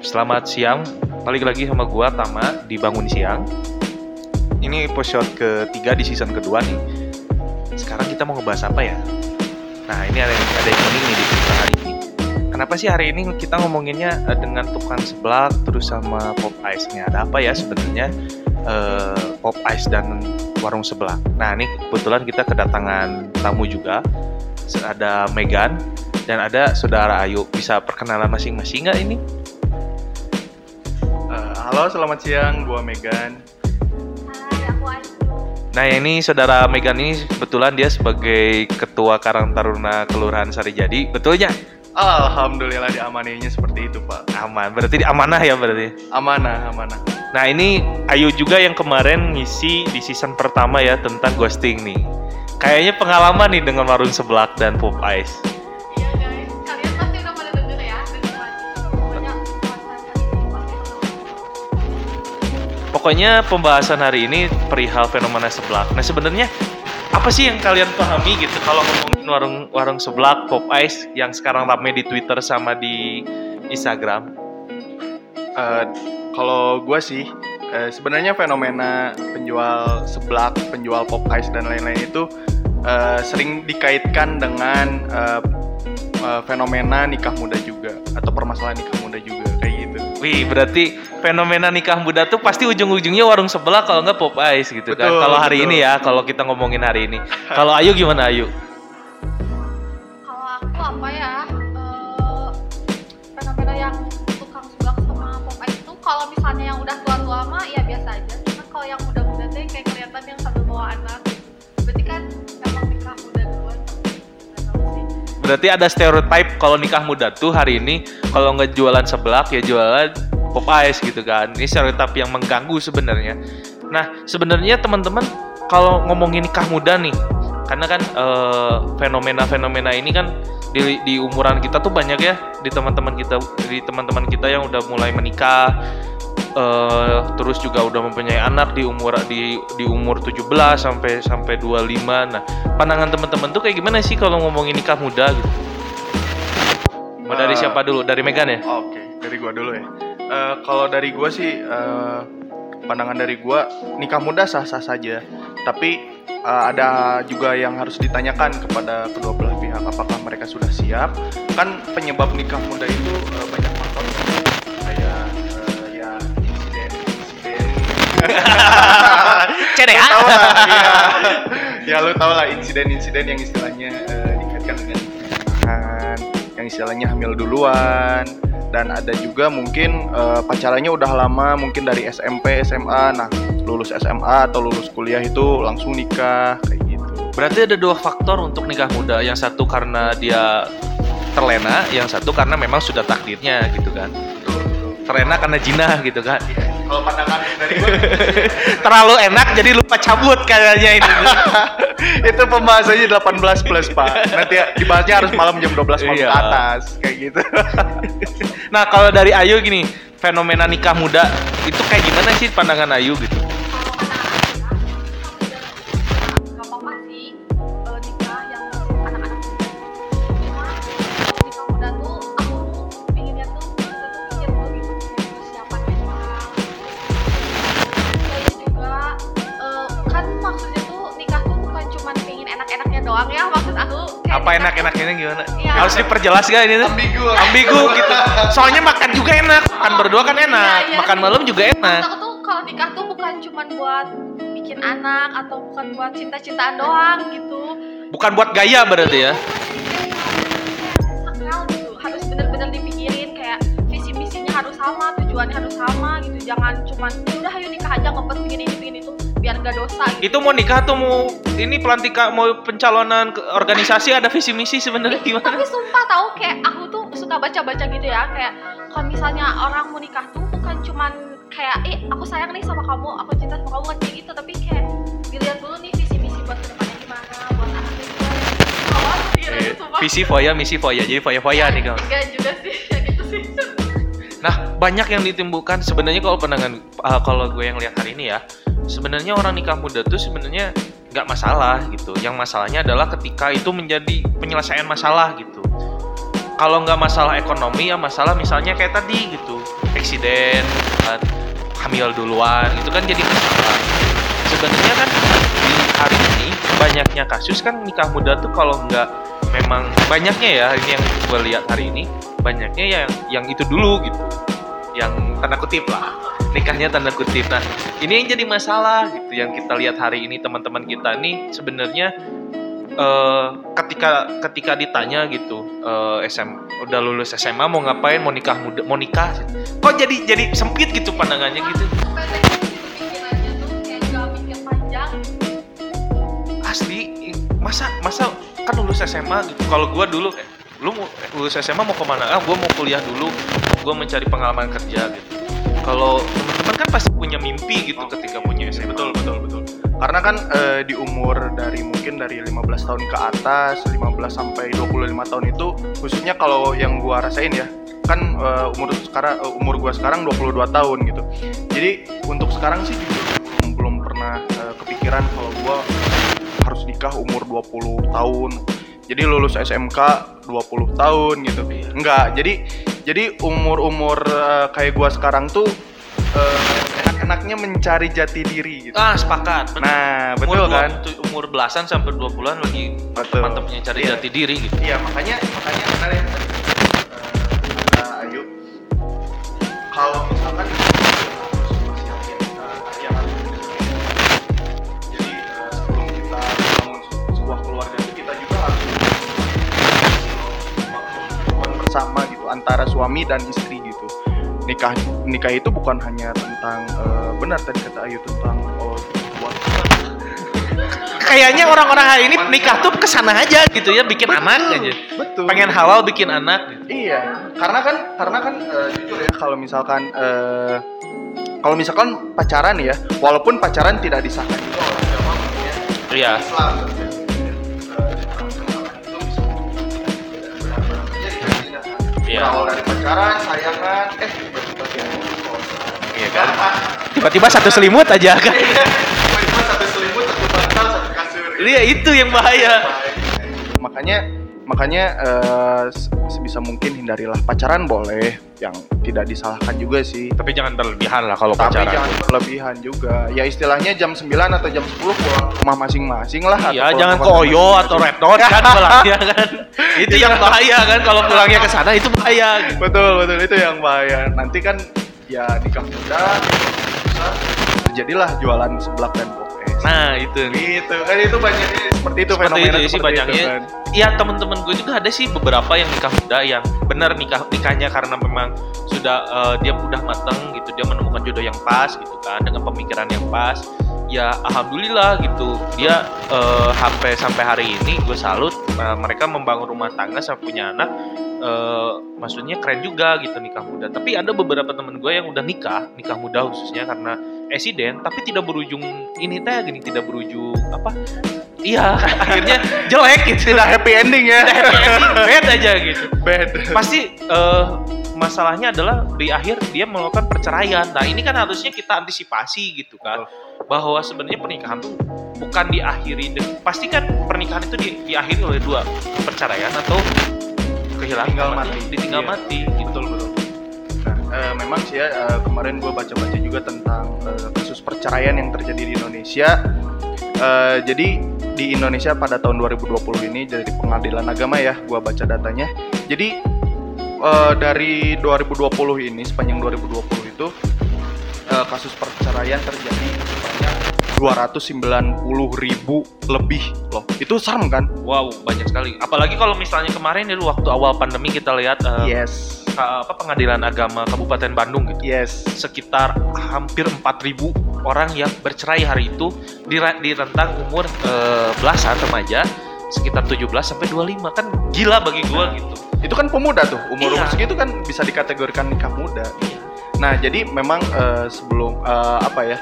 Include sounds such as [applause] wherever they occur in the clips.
Selamat siang, balik lagi sama gua Tama di Bangun Siang. Ini episode ketiga di season kedua nih. Sekarang kita mau ngebahas apa ya? Nah ini ada yang ada yang unik nih di kita hari ini. Kenapa sih hari ini kita ngomonginnya eh, dengan tukang seblak terus sama pop ice nya? Ada apa ya sebenarnya eh, pop ice dan warung sebelah? Nah ini kebetulan kita kedatangan tamu juga. Ada Megan dan ada saudara Ayu. Bisa perkenalan masing-masing nggak ini? Halo, selamat siang. Gua Megan. Hai, aku Ayu. Nah ini saudara Megan ini kebetulan dia sebagai ketua Karang Taruna Kelurahan Sarijadi, betulnya Alhamdulillah diamaninya seperti itu, Pak. aman. Berarti amanah ya berarti. Amanah, amanah. Nah ini Ayu juga yang kemarin ngisi di season pertama ya tentang ghosting nih. Kayaknya pengalaman nih dengan warung seblak dan pop ice. Pokoknya pembahasan hari ini perihal fenomena seblak. Nah sebenarnya apa sih yang kalian pahami gitu kalau ngomongin warung warung seblak, pop ice yang sekarang rame di Twitter sama di Instagram? Eh, kalau gua sih eh, sebenarnya fenomena penjual seblak, penjual pop ice dan lain-lain itu eh, sering dikaitkan dengan eh, eh, fenomena nikah muda juga atau permasalahan nikah muda juga kayak gitu. Wih, berarti fenomena nikah muda tuh pasti ujung-ujungnya warung sebelah kalau nggak pop ice gitu kan. Betul, Kalau hari betul. ini ya, kalau kita ngomongin hari ini. Kalau Ayu gimana Ayu? Kalau aku apa ya? eh, fenomena yang tukang seblak sama pop ice itu kalau misalnya yang udah tua-tua mah ya biasa aja. Cuma kalau yang muda-muda tuh kayak kelihatan yang sambil bawa anak. Berarti kan Berarti ada stereotype kalau nikah muda tuh hari ini kalau nggak jualan ya jualan pop ice gitu kan. Ini stereotype yang mengganggu sebenarnya. Nah, sebenarnya teman-teman kalau ngomongin nikah muda nih, karena kan eh, fenomena-fenomena ini kan di, di umuran kita tuh banyak ya di teman-teman kita di teman-teman kita yang udah mulai menikah eh, terus juga udah mempunyai anak di umur di di umur 17 sampai sampai 25. Nah, pandangan teman-teman tuh kayak gimana sih kalau ngomongin nikah muda gitu? Mau dari Eh, siapa dulu? Dari Megan ya? Oke, dari gua dulu ya. Eh, kalau dari gua sih eh, pandangan dari gua nikah muda sah-sah saja, tapi eh, ada juga yang harus ditanyakan kepada kedua belah pihak apakah mereka sudah siap. Kan penyebab nikah muda itu eh, banyak faktor [laughs] Lu tau lah, ya, ya lu tau lah insiden-insiden yang istilahnya eh, dikaitkan dengan pernikahan, yang istilahnya hamil duluan, dan ada juga mungkin eh, pacarannya udah lama, mungkin dari SMP, SMA, nah lulus SMA atau lulus kuliah itu langsung nikah kayak gitu. Berarti ada dua faktor untuk nikah muda. Yang satu karena dia terlena, yang satu karena memang sudah takdirnya gitu kan. Terlena karena jinah gitu kan. Kalau pandangan dari gue [laughs] Terlalu enak jadi lupa cabut kayaknya ini. [laughs] itu pembahasannya 18 plus pak. Nanti dibahasnya harus malam jam 12 malam Iya. ke atas kayak gitu. [laughs] nah, kalau dari Ayu gini, fenomena nikah muda itu kayak gimana sih pandangan Ayu gitu? Apa enak-enaknya gimana? Iya. Harus diperjelas gak ini tuh? Ambigu. Ambigu gitu. Soalnya makan juga enak, makan berdua kan enak, Iya, iya makan sih. malam juga enak. Maksud aku tuh kalau nikah tuh bukan cuma buat bikin anak atau bukan buat cinta-cintaan doang gitu. Bukan buat gaya berarti ya. sakral gitu harus bener-bener dipikirin kayak visi misinya harus sama tujuannya harus sama gitu jangan cuman ya udah ayo nikah aja ngepet begini ini begini itu biar gak dosa gitu Itu mau nikah tuh mau ini pelantikan mau pencalonan ke organisasi ada visi misi sebenarnya gimana? tapi sumpah tahu kayak aku tuh suka baca-baca gitu ya kayak kalau misalnya orang mau nikah tuh bukan cuman kayak eh aku sayang nih sama kamu aku cinta sama kamu kan kayak gitu tapi kayak dilihat dulu nih visi misi buat ke depannya gimana buat Eh, sumpah Visi foya, misi foya. Jadi foya-foya nih kamu. enggak juga sih [laughs] gitu sih Nah, banyak yang ditimbulkan sebenarnya kalau pandangan uh, kalau gue yang lihat hari ini ya, sebenarnya orang nikah muda tuh sebenarnya nggak masalah gitu. Yang masalahnya adalah ketika itu menjadi penyelesaian masalah gitu. kalau nggak masalah ekonomi ya masalah misalnya kayak tadi gitu eksiden kan, hamil duluan itu kan jadi masalah sebenarnya kan di hari ini banyaknya kasus kan nikah muda tuh kalau nggak memang banyaknya ya ini yang gue lihat hari ini banyaknya yang yang itu dulu gitu yang tanda kutip lah. Nikahnya tanda kutip. Nah ini yang jadi masalah gitu yang kita lihat hari ini teman-teman kita nih sebenarnya eh, ketika ketika ditanya gitu eh, SM udah lulus SMA mau ngapain? Mau nikah muda mau nikah? Kok jadi jadi sempit gitu pandangannya gitu? Asli masa masa kan lulus SMA gitu kalau gua dulu lu lulus SMA mau ke mana? Ah gua mau kuliah dulu. Gua mencari pengalaman kerja gitu. Kalau teman-teman kan pasti punya mimpi gitu ketika punya SMA betul betul betul. Karena kan eh, di umur dari mungkin dari 15 tahun ke atas 15 sampai 25 tahun itu khususnya kalau yang gua rasain ya kan eh, umur sekarang eh, umur gua sekarang 22 tahun gitu. Jadi untuk sekarang sih jujur belum, belum pernah eh, kepikiran kalau gua harus nikah umur 20 tahun jadi lulus SMK 20 tahun gitu enggak jadi jadi umur-umur eh, kayak gua sekarang tuh eh, enak-enaknya mencari jati diri gitu ah sepakat bener. Nah, betul umur, kan? dua- umur belasan sampai 20-an lagi mantapnya cari Iya. jati diri gitu Iya, makanya makanya benar ya. tadi, bersama gitu antara suami dan istri gitu. Nikah nikah itu bukan hanya tentang eh, benar tadi kata Ayu tentang oh buat [laughs] kayaknya orang-orang hari ini nikah tuh ke sana aja gitu ya bikin anak aja betul pengen halal bikin anak gitu. Iya, karena kan karena kan eh, jujur ya kalau misalkan eh, kalau misalkan pacaran ya, walaupun pacaran tidak disahkan juga oleh agama ya, iya Islam. Pacaran, sayangan, eh tiba-tiba dia Iya kan? tiba-tiba satu selimut aja kan? Tiba-tiba satu selimut, satu bantal, satu kasur. iya itu yang bahaya. Makanya makanya eh, se- sebisa mungkin hindarilah pacaran boleh, yang tidak disalahkan juga sih. tapi jangan berlebihan lah kalau Tapi pacaran jangan berlebihan juga. Ya istilahnya jam 9 atau jam 10 pulang rumah masing-masing lah. Iya, jangan ke pulang Oyo atau Red Dot kan [laughs] pulangnya kan. Itu yang bahaya kan kalau pulangnya ke sana itu bahaya. Betul, betul itu yang bahaya. Nanti kan ya nikah muda, terjadilah jualan seblak dan. Nah, itu gitu kan itu banyaknya seperti itu Seperti fenomena itu sih banyaknya. kan. Iya, teman-teman gue juga ada sih beberapa yang nikah muda yang benar nikah nikahnya karena memang sudah eh, dia udah mateng gitu, dia menemukan jodoh yang pas gitu kan dengan pemikiran yang pas. Ya alhamdulillah gitu. Dia eh, sampai sampai hari ini gue salut eh, mereka membangun rumah tangga sampai punya anak eh, maksudnya keren juga gitu nikah muda. Tapi ada beberapa temen gue yang udah nikah, nikah muda khususnya karena eksiden, tapi tidak berujung ini teh gini tidak berujung apa? Iya, [laughs] akhirnya jelek gitu. Tidak happy ending ya. Happy ending, bad aja gitu. Bad. Pasti eh, masalahnya adalah di akhir dia melakukan perceraian. Nah ini kan harusnya kita antisipasi gitu kan, bahwa sebenarnya pernikahan tuh bukan diakhiri, pasti kan pernikahan itu di- diakhiri oleh dua perceraian atau kehilangan Tinggal temannya, mati. ditinggal Iya. mati. Betul betul. Nah, eh, memang sih ya eh, kemarin gue baca-baca juga tentang eh, kasus perceraian yang terjadi di Indonesia. Eh, jadi di Indonesia pada tahun 2020 ini dari pengadilan agama ya, gue baca datanya. Jadi eh, dari 2020 ini sepanjang 2020 itu eh, kasus perceraian terjadi sebanyak 290 ribu lebih loh. Itu serem kan? Wow banyak sekali. Apalagi kalau misalnya kemarin itu waktu awal pandemi kita lihat eh, Yes. Apa pengadilan agama Kabupaten Bandung gitu. Yes. sekitar hampir 4000 orang yang bercerai hari itu di, di rentang umur eh, belasan remaja sekitar 17 sampai 25 kan gila bagi gua gitu. Itu kan pemuda tuh, umur umur Iya. segitu kan bisa dikategorikan nikah muda. Nah, jadi memang eh, sebelum eh, apa ya,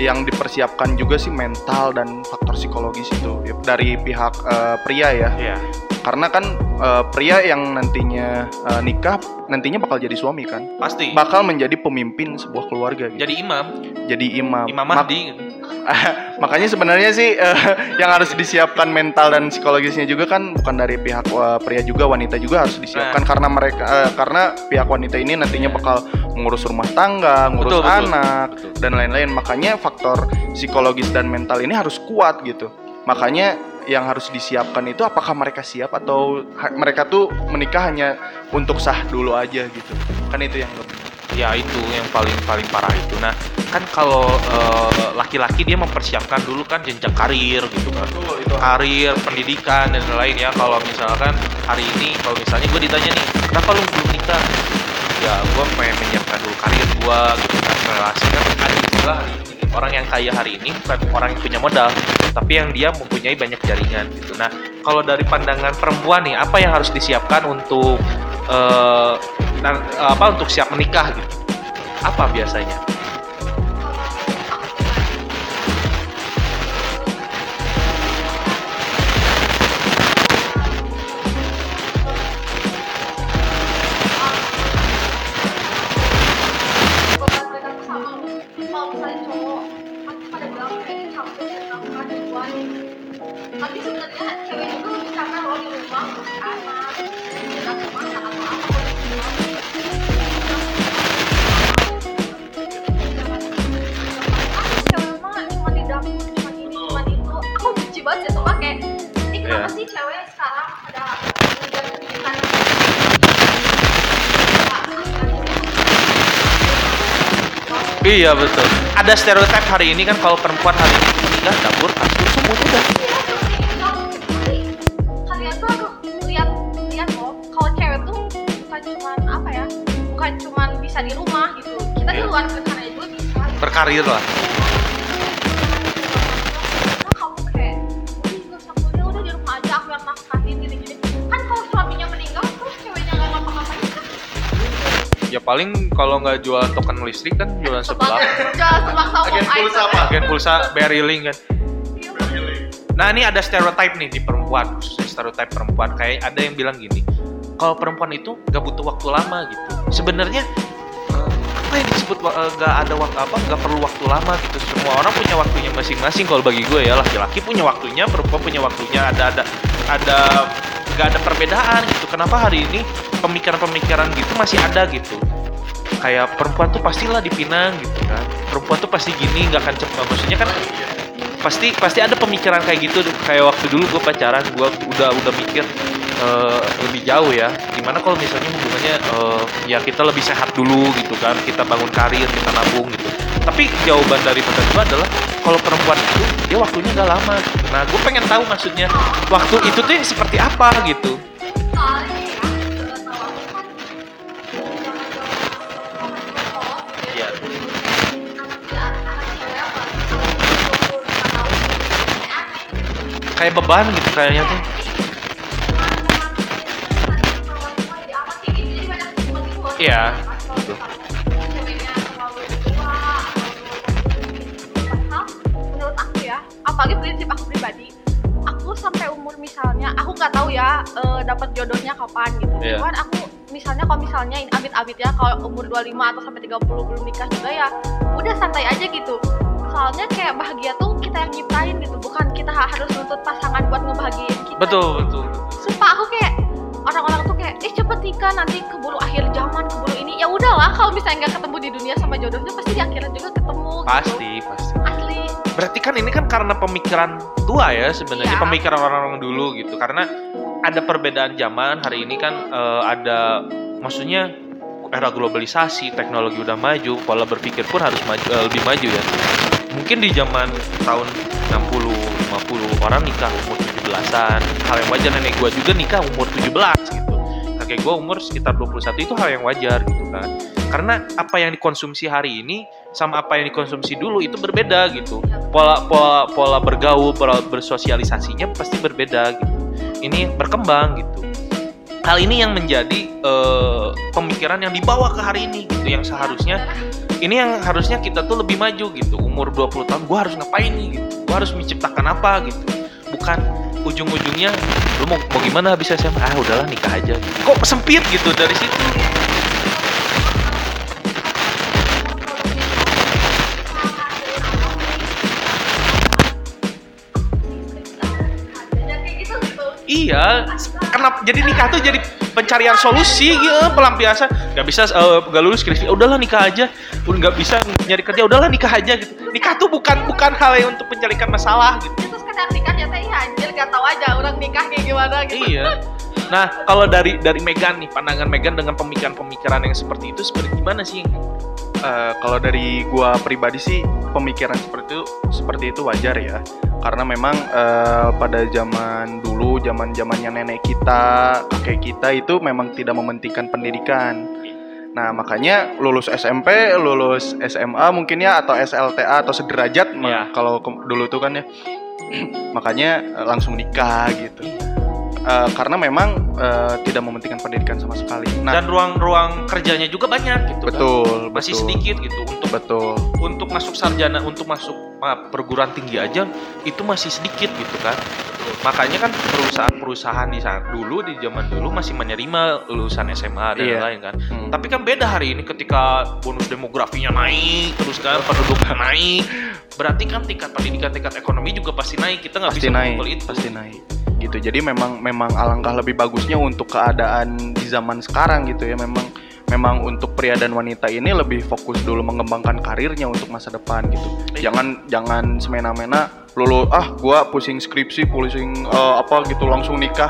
yang dipersiapkan juga sih mental dan faktor psikologis itu dari pihak eh, pria ya. Iya. Karena kan eh, pria yang nantinya eh, nikah nantinya bakal jadi suami kan, Pasti. bakal menjadi pemimpin sebuah keluarga gitu. Jadi imam, Jadi imam. Imam Mak- Mahdi gitu. [laughs] makanya sebenarnya sih eh, [laughs] yang harus disiapkan mental dan psikologisnya juga kan bukan dari pihak eh, pria juga wanita juga harus disiapkan karena mereka eh, karena pihak wanita ini nantinya bakal mengurus rumah tangga, ngurus Betul, betul. anak Betul. dan lain-lain. Makanya faktor psikologis dan mental ini harus kuat gitu. Makanya yang harus disiapkan itu apakah mereka siap atau mereka tuh menikah hanya untuk sah dulu aja gitu. Kan itu yang ya itu yang paling paling parah itu. Nah kan kalau eh, laki-laki dia mempersiapkan dulu kan jenjang karir gitu kan. Itu. Karir pendidikan dan lain ya. Kalau misalkan hari ini kalau misalnya gue ditanya nih kenapa lu belum nikah? Ya gue pengen menyiapkan dulu karir gue gitu kan relasi kan ada istilah orang yang kaya hari ini bukan orang yang punya modal tapi yang dia mempunyai banyak jaringan gitu. Nah kalau dari pandangan perempuan nih apa yang harus disiapkan untuk nan- apa untuk siap menikah gitu? Apa biasanya Iya betul. Ada stereotip hari ini kan kalau perempuan hari ini menikah dapur kasur sumur udah. kalian tuh aduh lihat lihat loh kalau cewek tuh bukan cuman apa ya bukan cuman bisa di rumah gitu kita di Iya. luar kerjanya juga bisa Berkarir lah. Paling kalau nggak jual token listrik kan jualan sebelah. Agen pulsa apa? Agen pulsa Beryling kan. Iya. Nah ini ada stereotip nih di perempuan, khususnya stereotip perempuan. Kayak ada yang bilang gini, kalau perempuan itu nggak butuh waktu lama gitu. Sebenarnya apa yang disebut eh, nggak ada waktu apa nggak perlu waktu lama gitu. Semua orang punya waktunya masing-masing. Kalau bagi gue ya laki-laki punya waktunya, perempuan punya waktunya. Ada ada ada nggak ada perbedaan gitu. Kenapa hari ini pemikiran-pemikiran gitu masih ada gitu? Kayak perempuan tuh pastilah dipinang gitu kan. Perempuan tuh pasti gini nggak akan cepat. Maksudnya kan pasti pasti ada pemikiran kayak gitu. Kayak waktu dulu gue pacaran gue udah udah mikir eh, lebih jauh ya. Gimana kalau misalnya hubungannya eh, ya kita lebih sehat dulu gitu kan. Kita bangun karir kita nabung gitu. Tapi jawaban dari gue adalah kalau perempuan itu dia waktunya nggak lama. Nah gue pengen tahu maksudnya waktu itu tuh yang seperti apa gitu kayak beban gitu kayaknya tuh. Iya, menurut aku ya apalagi prinsip aku pribadi aku sampai umur misalnya aku nggak tahu ya eh, dapat jodohnya kapan gitu. Iya. cuman aku misalnya kalau misalnya abit-abit ya kalau umur 25 atau sampai 30 belum nikah juga ya udah santai aja gitu soalnya kayak bahagia tuh kita yang nyiptain gitu bukan kita harus nuntut pasangan buat ngebahagiain kita. Betul betul sumpah aku kayak orang-orang tuh kayak eh cepet nikah nanti keburu akhir zaman keburu ini. Ya udahlah kalau misalnya nggak ketemu di dunia sama jodohnya pasti di akhirat juga ketemu gitu. pasti pasti. Asli. Berarti kan ini kan karena pemikiran tua ya sebenarnya Iya. pemikiran orang-orang dulu gitu. Karena ada perbedaan zaman hari ini kan eh, ada maksudnya era globalisasi teknologi udah maju pola berpikir pun harus maju, eh, lebih maju ya mungkin di zaman tahun 60 50 orang nikah umur 17-an hal yang wajar nenek gua juga nikah umur 17 gitu. Kakek gua umur sekitar 21 itu hal yang wajar gitu kan. Karena apa yang dikonsumsi hari ini sama apa yang dikonsumsi dulu itu berbeda gitu. Pola pola pola bergaul pola bersosialisasinya pasti berbeda gitu. Ini berkembang gitu. Hal ini yang menjadi eh, pemikiran yang dibawa ke hari ini gitu yang seharusnya ini yang harusnya kita tuh lebih maju gitu. Umur 20 tahun gue harus ngapain nih gitu? Gue harus menciptakan apa gitu? Bukan ujung-ujungnya lu mau, mau gimana habis SMA ah udahlah nikah aja. Gitu. kok sempit gitu dari situ? Iya, kenapa jadi nikah tuh jadi pencarian solusi ya pelampiasan. Nggak bisa eh, nggak lulus skripsi. Udahlah nikah aja. Udah nggak bisa nyari kerja udahlah nikah aja gitu. Nikah tuh bukan bukan hal yang untuk mencarikan masalah gitu. Itu sekedar nikahnya teh. Ya anjir gak tahu aja orang nikah kayak gimana gitu. iya. Nah kalau dari dari Megan nih pandangan Megan dengan pemikiran-pemikiran yang seperti itu seperti gimana sih Eh, kalau dari gua pribadi sih pemikiran seperti itu seperti itu wajar ya. Karena memang eh, pada zaman dulu zaman zamannya nenek kita kakek kita itu memang tidak mementingkan pendidikan. Nah makanya lulus SMP lulus SMA mungkin ya atau SLTA atau sederajat Iya. kalau dulu tuh kan ya. [clears throat] Makanya eh, langsung nikah gitu Eh, karena memang eh, tidak mementingkan pendidikan sama sekali. Nah dan ruang-ruang kerjanya juga banyak gitu kan. betul masih betul, sedikit gitu. Untuk betul. untuk masuk sarjana untuk masuk ah, perguruan tinggi aja itu masih sedikit gitu kan. Makanya kan perusahaan-perusahaan di saat dulu di zaman dulu masih menerima lulusan SMA dan Iya. lain-lain kan. Hmm. tapi kan beda hari ini ketika bonus demografinya naik terus kan penduduknya naik. Berarti kan tingkat pendidikan tingkat ekonomi juga pasti naik. Kita nggak bisa naik itu. pasti naik gitu. Jadi memang memang alangkah lebih bagusnya untuk keadaan di zaman sekarang gitu ya. Memang memang untuk pria dan wanita ini lebih fokus dulu mengembangkan karirnya untuk masa depan gitu. Iya. jangan jangan semena-mena lulu ah gua pusing skripsi pusing eh, apa gitu langsung nikah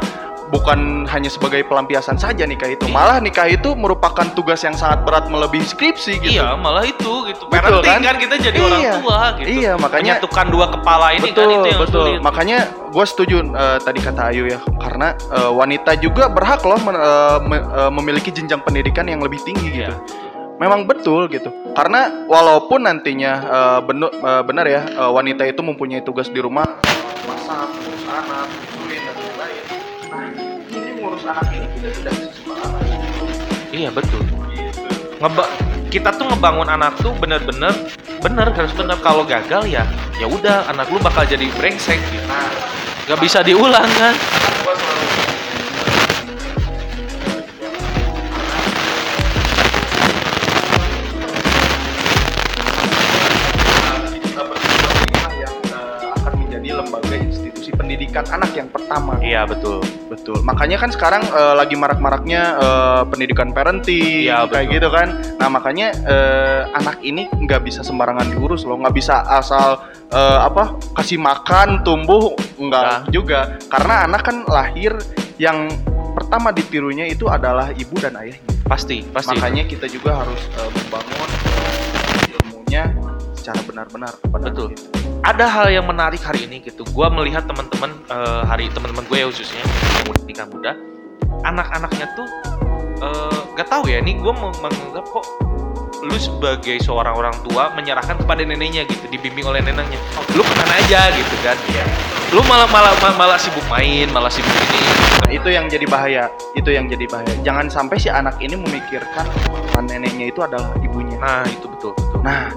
bukan hanya sebagai pelampiasan saja nikah itu Iya. malah nikah itu merupakan tugas yang sangat berat melebihi skripsi gitu Iya, malah itu gitu. Betul, kan? kan? kita jadi Iya. orang tua gitu. Iya, makanya- menyatukan dua kepala ini betul kan itu yang betul sulit. makanya gue setuju eh, tadi kata Ayu ya karena eh, wanita juga berhak loh men- eh, me- eh, memiliki jenjang pendidikan yang lebih tinggi gitu Iya. memang betul gitu karena walaupun nantinya eh, benar ya eh, wanita itu mempunyai tugas di rumah masak anak kita sembarangan Iya, betul. gitu Ngeba kita tuh ngebangun anak tuh bener-bener bener harus bener kalau gagal ya ya udah anak lu bakal jadi brengsek gitu. nah Gak bisa diulang kan? gua selalu pendidikan anak yang pertama Iya, betul. betul makanya kan sekarang eh, lagi marak-maraknya eh, pendidikan parenting Iya, kayak betul. gitu kan nah makanya eh, anak ini nggak bisa sembarangan diurus loh nggak bisa asal eh, apa kasih makan tumbuh Nah. nggak juga karena anak kan lahir yang pertama ditirunya itu adalah ibu dan ayahnya Pasti, pasti. makanya kita juga harus eh, membangun eh, ilmunya secara benar-benar Betul. ada hal yang menarik hari ini gitu. Gua melihat teman-teman eh, hari teman-teman gue ya khususnya yang udah nikah muda, anak-anaknya tuh eh, gak tahu ya. Ini gue menganggap kok lu sebagai seorang orang tua menyerahkan kepada neneknya gitu, dibimbing oleh neneknya. Lu ke mana aja gitu kan? Lu malah malah malah, malah sibuk main, malah sibuk ini. Nah, itu yang jadi bahaya itu yang jadi bahaya jangan sampai si anak ini memikirkan bahwa neneknya itu adalah ibunya Nah itu betul betul. nah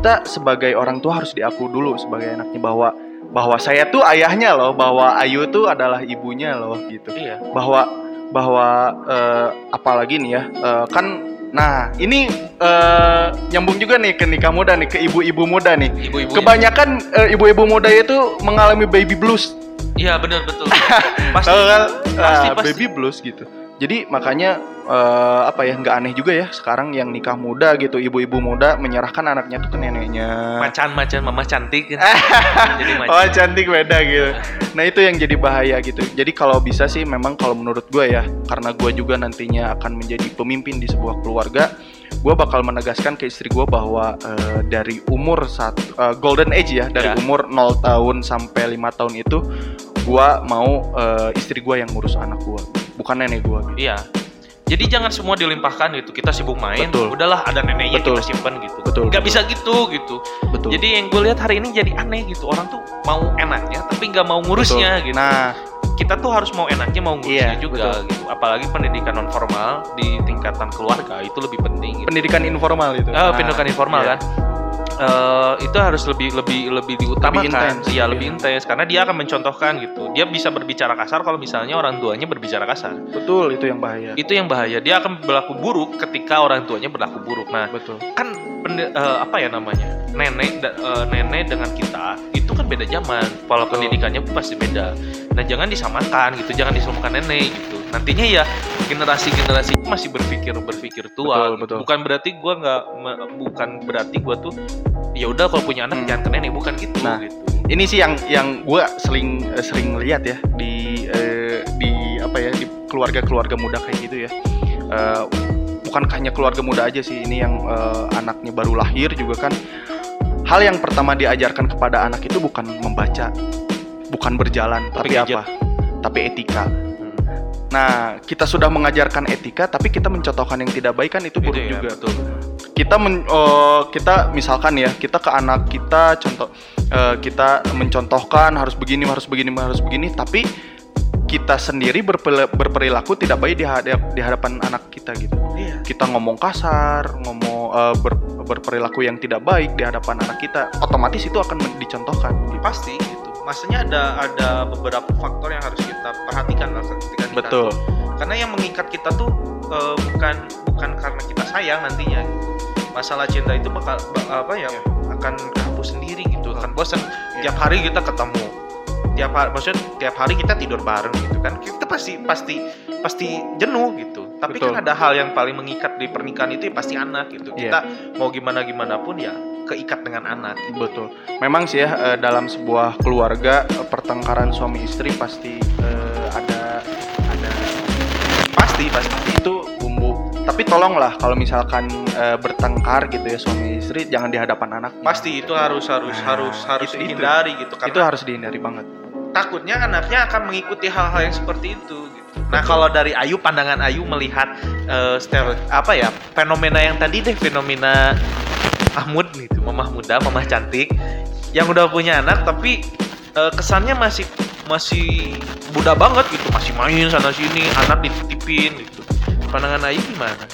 kita sebagai orang tua harus diaku dulu sebagai anaknya bahwa bahwa saya tuh ayahnya loh bahwa Ayu tuh adalah ibunya loh gitu iya. bahwa bahwa eh, apalagi nih ya eh, kan nah ini eh, nyambung juga nih ke nikah muda nih ke ibu-ibu muda nih Ibu-ibu. kebanyakan ibu-ibu muda itu mengalami baby blues Iya benar betul. [laughs] pasti. Pasti, Ah, pasti. baby blues gitu. Jadi makanya eh, apa ya nggak aneh juga ya sekarang yang nikah muda gitu ibu-ibu muda menyerahkan anaknya tuh ke neneknya. Macan-macan mama cantik kan. [laughs] Jadi macan. Oh cantik beda gitu. Nah itu yang jadi bahaya gitu. Jadi kalau bisa sih memang kalau menurut gue ya karena gue juga nantinya akan menjadi pemimpin di sebuah keluarga, gue bakal menegaskan ke istri gue bahwa eh, dari umur saat eh, golden age ya dari Ya. umur 0 tahun sampai lima tahun itu gue mau eh, istri gue yang ngurus anak gue, bukan nenek gue. Gitu. Iya. Jadi jangan semua dilimpahkan gitu. Kita sibuk main, Betul. udahlah ada neneknya Betul. kita simpan gitu. Betul. Gak bisa gitu gitu. Betul. Jadi yang gue lihat hari ini jadi aneh gitu. Orang tuh mau enaknya tapi nggak mau ngurusnya Betul. gitu. Nah Kita tuh harus mau enaknya mau ngurusnya Iya, juga gitu. Apalagi pendidikan non formal di tingkatan keluarga itu lebih penting. Gitu. pendidikan informal itu. Ah, Nah, pendidikan informal iya. kan. Eh, itu harus lebih lebih lebih diutamakan. Iya iya. lebih intens. Karena dia akan mencontohkan gitu. Dia bisa berbicara kasar kalau misalnya orang tuanya berbicara kasar. Betul, itu yang bahaya. itu yang bahaya. Dia akan berlaku buruk ketika orang tuanya berlaku buruk. Nah Betul. kan pende- eh, apa ya namanya? Nenek da- eh, nenek dengan kita itu kan beda zaman. Pola pendidikannya pasti beda. Nah jangan disamakan gitu. Jangan disamakan nenek gitu nantinya ya generasi generasi masih berpikir berpikir tua Betul, betul. bukan berarti gua nggak bukan berarti gua tuh ya udah kalau punya anak Hmm. jangan ke nenek bukan gitu Nah. gitu Ini sih yang yang gue sering eh, sering lihat ya di eh, di apa ya di keluarga-keluarga muda kayak gitu ya. Eh, bukan hanya keluarga muda aja sih, ini yang eh, anaknya baru lahir juga kan. Hal yang pertama diajarkan kepada anak itu bukan membaca, bukan berjalan, tapi gadget. apa? Tapi etika. Nah, kita sudah mengajarkan etika, tapi kita mencontohkan yang tidak baik kan itu buruk Itu ya, juga. betul. Kita men, eh, kita misalkan ya, kita ke anak kita contoh eh, kita mencontohkan harus begini, harus begini, harus begini, tapi kita sendiri berperilaku tidak baik di, hadap- di hadapan anak kita gitu. Iya. Kita ngomong kasar, ngomong eh, ber- berperilaku yang tidak baik di hadapan anak kita, otomatis itu akan dicontohkan. gitu. pasti gitu maksudnya ada ada beberapa faktor yang harus kita perhatikan lah ketika nikah Betul. karena yang mengikat kita tuh eh, bukan bukan karena kita sayang nantinya gitu. masalah cinta itu bakal ba- apa ya akan kambuh sendiri gitu akan bosan Iya. tiap hari kita ketemu tiap hari maksudnya tiap hari kita tidur bareng gitu kan kita pasti pasti pasti jenuh gitu tapi Betul. kan ada hal yang paling mengikat di pernikahan itu ya pasti anak gitu Iya. kita mau gimana gimana pun ya keikat dengan anak Betul. Memang sih ya eh, dalam sebuah keluarga eh, pertengkaran suami istri pasti eh, ada ada pasti pasti itu bumbu. Tapi tolonglah kalau misalkan bertengkar gitu ya suami istri jangan di hadapan anak. pasti itu harus harus Nah, harus harus itu- itu. dihindari gitu karena Itu harus dihindari banget. takutnya anaknya akan mengikuti hal-hal yang seperti itu gitu. Nah, kalau dari Ayu pandangan Ayu melihat eh, stereo apa ya fenomena yang tadi deh fenomena Mahmud gitu, mamah muda, mamah cantik yang udah punya anak tapi eh, kesannya masih masih muda banget gitu, masih main sana sini, anak dititipin gitu. Pandangan Ayu gimana?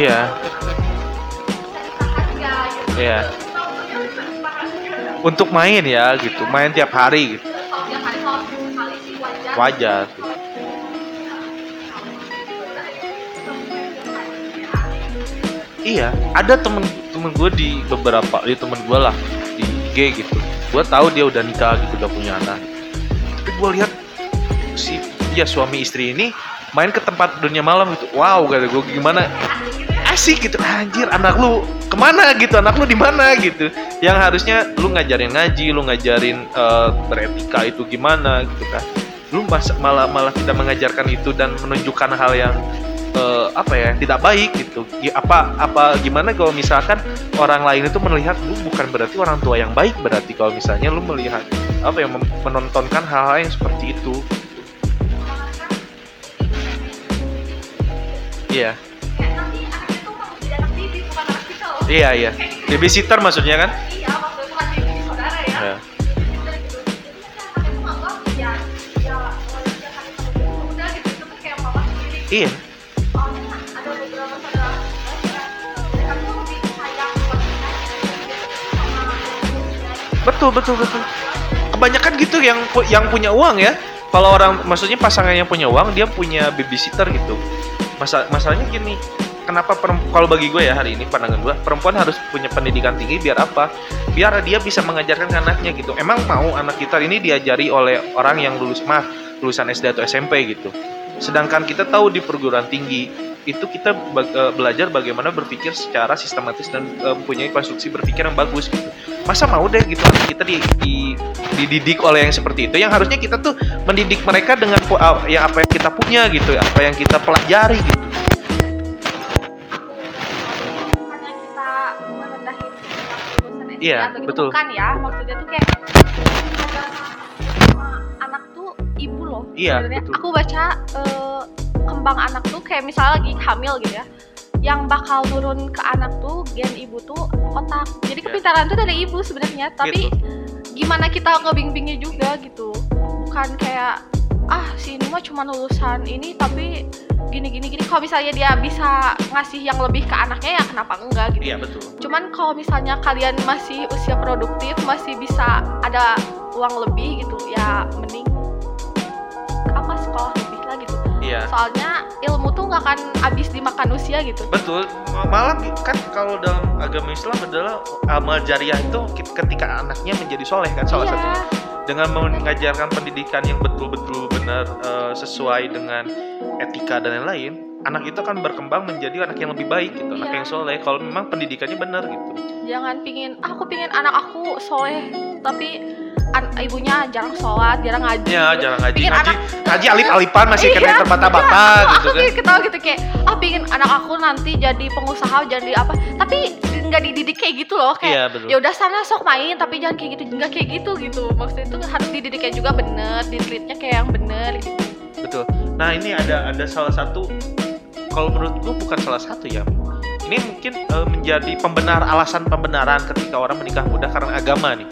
Iya, iya. Untuk main ya gitu, main tiap hari gitu. Wajar. Iya, ada temen temen gue di beberapa di temen gue lah di IG gitu. Gue tahu dia udah nikah gitu, udah punya anak. Tapi gue lihat si ya suami istri ini main ke tempat dunia malam gitu. Wow, kata gue gimana asik gitu. Anjir, anak lu ke mana gitu? Anak lu di mana gitu? Yang harusnya lu ngajarin ngaji, lu ngajarin eh, beretika itu gimana gitu kan? Lu mas- malah malah tidak mengajarkan itu dan menunjukkan hal yang eh, apa ya tidak baik gitu Gi- apa apa gimana kalau misalkan orang lain itu melihat lu bukan berarti orang tua yang baik berarti kalau misalnya lu melihat apa ya mem- menontonkan hal-hal yang seperti itu iya iya iya. Babysitter maksudnya kan? Iya, maksudnya bukan baby saudara ya. Ya. iya. Betul betul betul. Kebanyakan gitu yang yang punya uang ya. Kalau orang maksudnya pasangan yang punya uang dia punya babysitter gitu. Masa, masalahnya gini kenapa kalau bagi gue ya hari ini pandangan gue perempuan harus punya pendidikan tinggi biar apa? Biar dia bisa mengajarkan anaknya gitu. Emang mau anak kita ini diajari oleh orang yang lulus maaf lulusan SD atau SMP gitu. Sedangkan kita tahu di perguruan tinggi itu kita eh, belajar bagaimana berpikir secara sistematis dan eh, mempunyai konstruksi berpikir yang bagus gitu. Masa mau deh gitu kita di, di- dididik oleh yang seperti itu? Yang harusnya kita tuh mendidik mereka dengan yang apa yang kita punya gitu apa yang kita pelajari gitu Iya, atau gitu betul. bukan ya maksudnya tuh kayak anak tuh loh. Iya, Sebenarnya aku baca eh, kembang anak tuh kayak misalnya lagi hamil gitu ya. Yang bakal turun ke anak tuh gen ibu tuh otak. Jadi Iya. kepintaran tuh dari ibu sebenarnya, tapi gimana kita ngebimbingnya juga gitu. Bukan kayak ah si ini mah cuma lulusan ini tapi gini gini gini. Kalau misalnya dia bisa ngasih yang lebih ke anaknya ya kenapa enggak gitu. Iya betul. cuman kalau misalnya kalian masih usia produktif masih bisa ada uang lebih gitu ya mending apa sekolah lebih lah gitu. Iya. soalnya ilmu tuh nggak akan habis dimakan usia gitu. Betul, malah kan kalau dalam agama Islam adalah amal jariah itu ketika anaknya menjadi soleh kan salah iya. satunya dengan mengajarkan pendidikan yang betul-betul benar eh, sesuai dengan etika dan lain-lain, anak itu akan berkembang menjadi anak yang lebih baik gitu, anak Iya. yang soleh. Kalau memang pendidikannya benar gitu. jangan pingin "Ah, aku pingin anak aku soleh tapi an- ibunya jarang sholat jarang ngaji Ya, jarang ngaji, Pingin ngaji, anak- ngaji alip-alipan masih Iya, kena terbata-bata Iya, gitu aku kan. ketawa gitu kayak ah pingin anak aku nanti jadi pengusaha jadi apa tapi nggak dididik kayak gitu loh kayak Iya ya udah sana sok main tapi jangan kayak gitu nggak kayak gitu gitu maksudnya itu harus dididiknya juga bener ditreatnya kayak yang bener gitu Betul. Nah ini ada ada salah satu kalau menurut gue bukan salah satu ya. Ini mungkin eh, menjadi pembenar alasan pembenaran ketika orang menikah muda karena agama nih.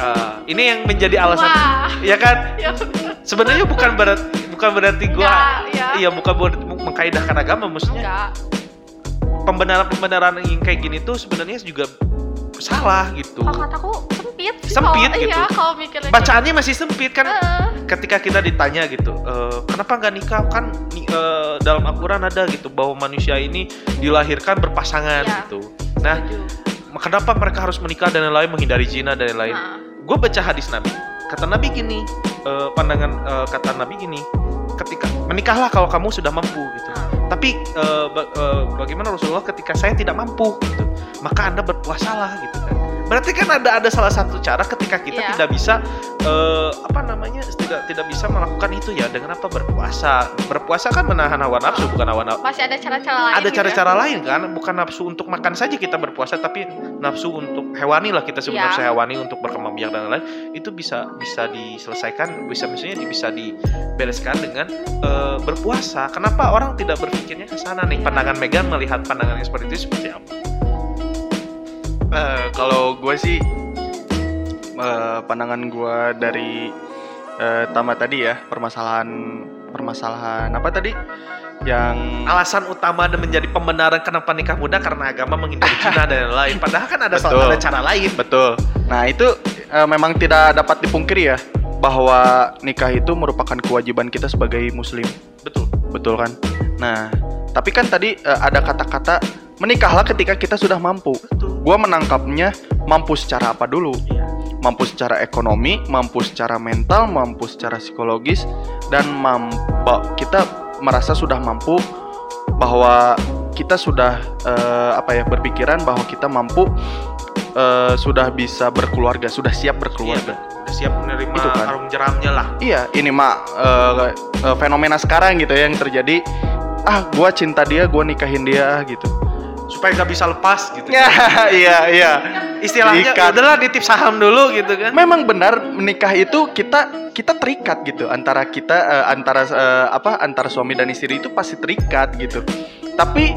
Eh, ini yang menjadi alasan, wah [laughs] ya kan? ya Sebenarnya bukan berarti bukan berarti gue, enggak ya iya bukan buat mengkaidahkan agama, maksudnya pembenaran-pembenaran yang kayak gini tuh sebenarnya juga salah gitu. kalau kataku sempit sih Sempit kalau, gitu. iya kalau mikirnya Bacaannya masih sempit kan? Heeh. ketika kita ditanya gitu, "Eh, kenapa nggak nikah? Kan ni- eh, dalam Al-Quran ada gitu bahwa manusia ini dilahirkan berpasangan Iya. gitu. Nah, Setuju. kenapa mereka harus menikah dan lain-lain, menghindari zina dan lain-lain? Nah, Gue baca hadis Nabi. Kata Nabi gini, eh, pandangan eh, kata Nabi gini, ketika menikahlah kalau kamu sudah mampu gitu. nah. Tapi ba- eh, bagaimana Rasulullah ketika saya tidak mampu gitu, maka anda berpuasalah gitu kan. Berarti kan ada ada salah satu cara ketika kita Iya. tidak bisa eh, apa namanya tidak tidak bisa melakukan itu ya dengan apa berpuasa. Berpuasa kan menahan hawa nafsu bukan hawa nafsu. masih ada cara-cara lain Ada gitu ya. cara-cara lain kan, bukan nafsu untuk makan saja kita berpuasa, tapi nafsu untuk hewani lah kita sebut Iya. nafsu hewani untuk berkembang biak dan lain-lain itu bisa bisa diselesaikan, bisa misalnya bisa dibereskan dengan eh, berpuasa. Kenapa orang tidak berpikirnya ke sana nih? Pandangan Megan melihat pandangan yang seperti itu seperti apa? Eh, kalau gue sih eh, pandangan gue dari eh, Tama tadi ya permasalahan permasalahan apa tadi yang Alasan utama dan menjadi pembenaran kenapa nikah muda karena agama menghindari [laughs] zina dan lain-lain. Padahal kan ada Betul. ada cara lain. betul. Nah itu eh, memang tidak dapat dipungkiri ya bahwa nikah itu merupakan kewajiban kita sebagai muslim. Betul. Betul kan? Nah, tapi kan tadi eh, ada kata-kata menikahlah ketika kita sudah mampu. Gua menangkapnya mampu secara apa dulu? Iya. Mampu secara ekonomi, mampu secara mental, mampu secara psikologis, dan mampu kita merasa sudah mampu bahwa kita sudah eh, apa ya berpikiran bahwa kita mampu eh, sudah bisa berkeluarga, sudah siap berkeluarga. Iya, udah siap menerima Itu kan. arung jeramnya lah. Iya, ini mak eh, eh, fenomena sekarang gitu ya yang terjadi. Ah, gua cinta dia, gua nikahin dia gitu. Supaya nggak bisa lepas gitu. Ya, [laughs] iya, iya. Istilahnya ya udahlah nitip saham dulu gitu kan. Memang benar menikah itu kita kita terikat gitu antara kita eh, antara eh, apa antara suami dan istri itu pasti terikat gitu. Tapi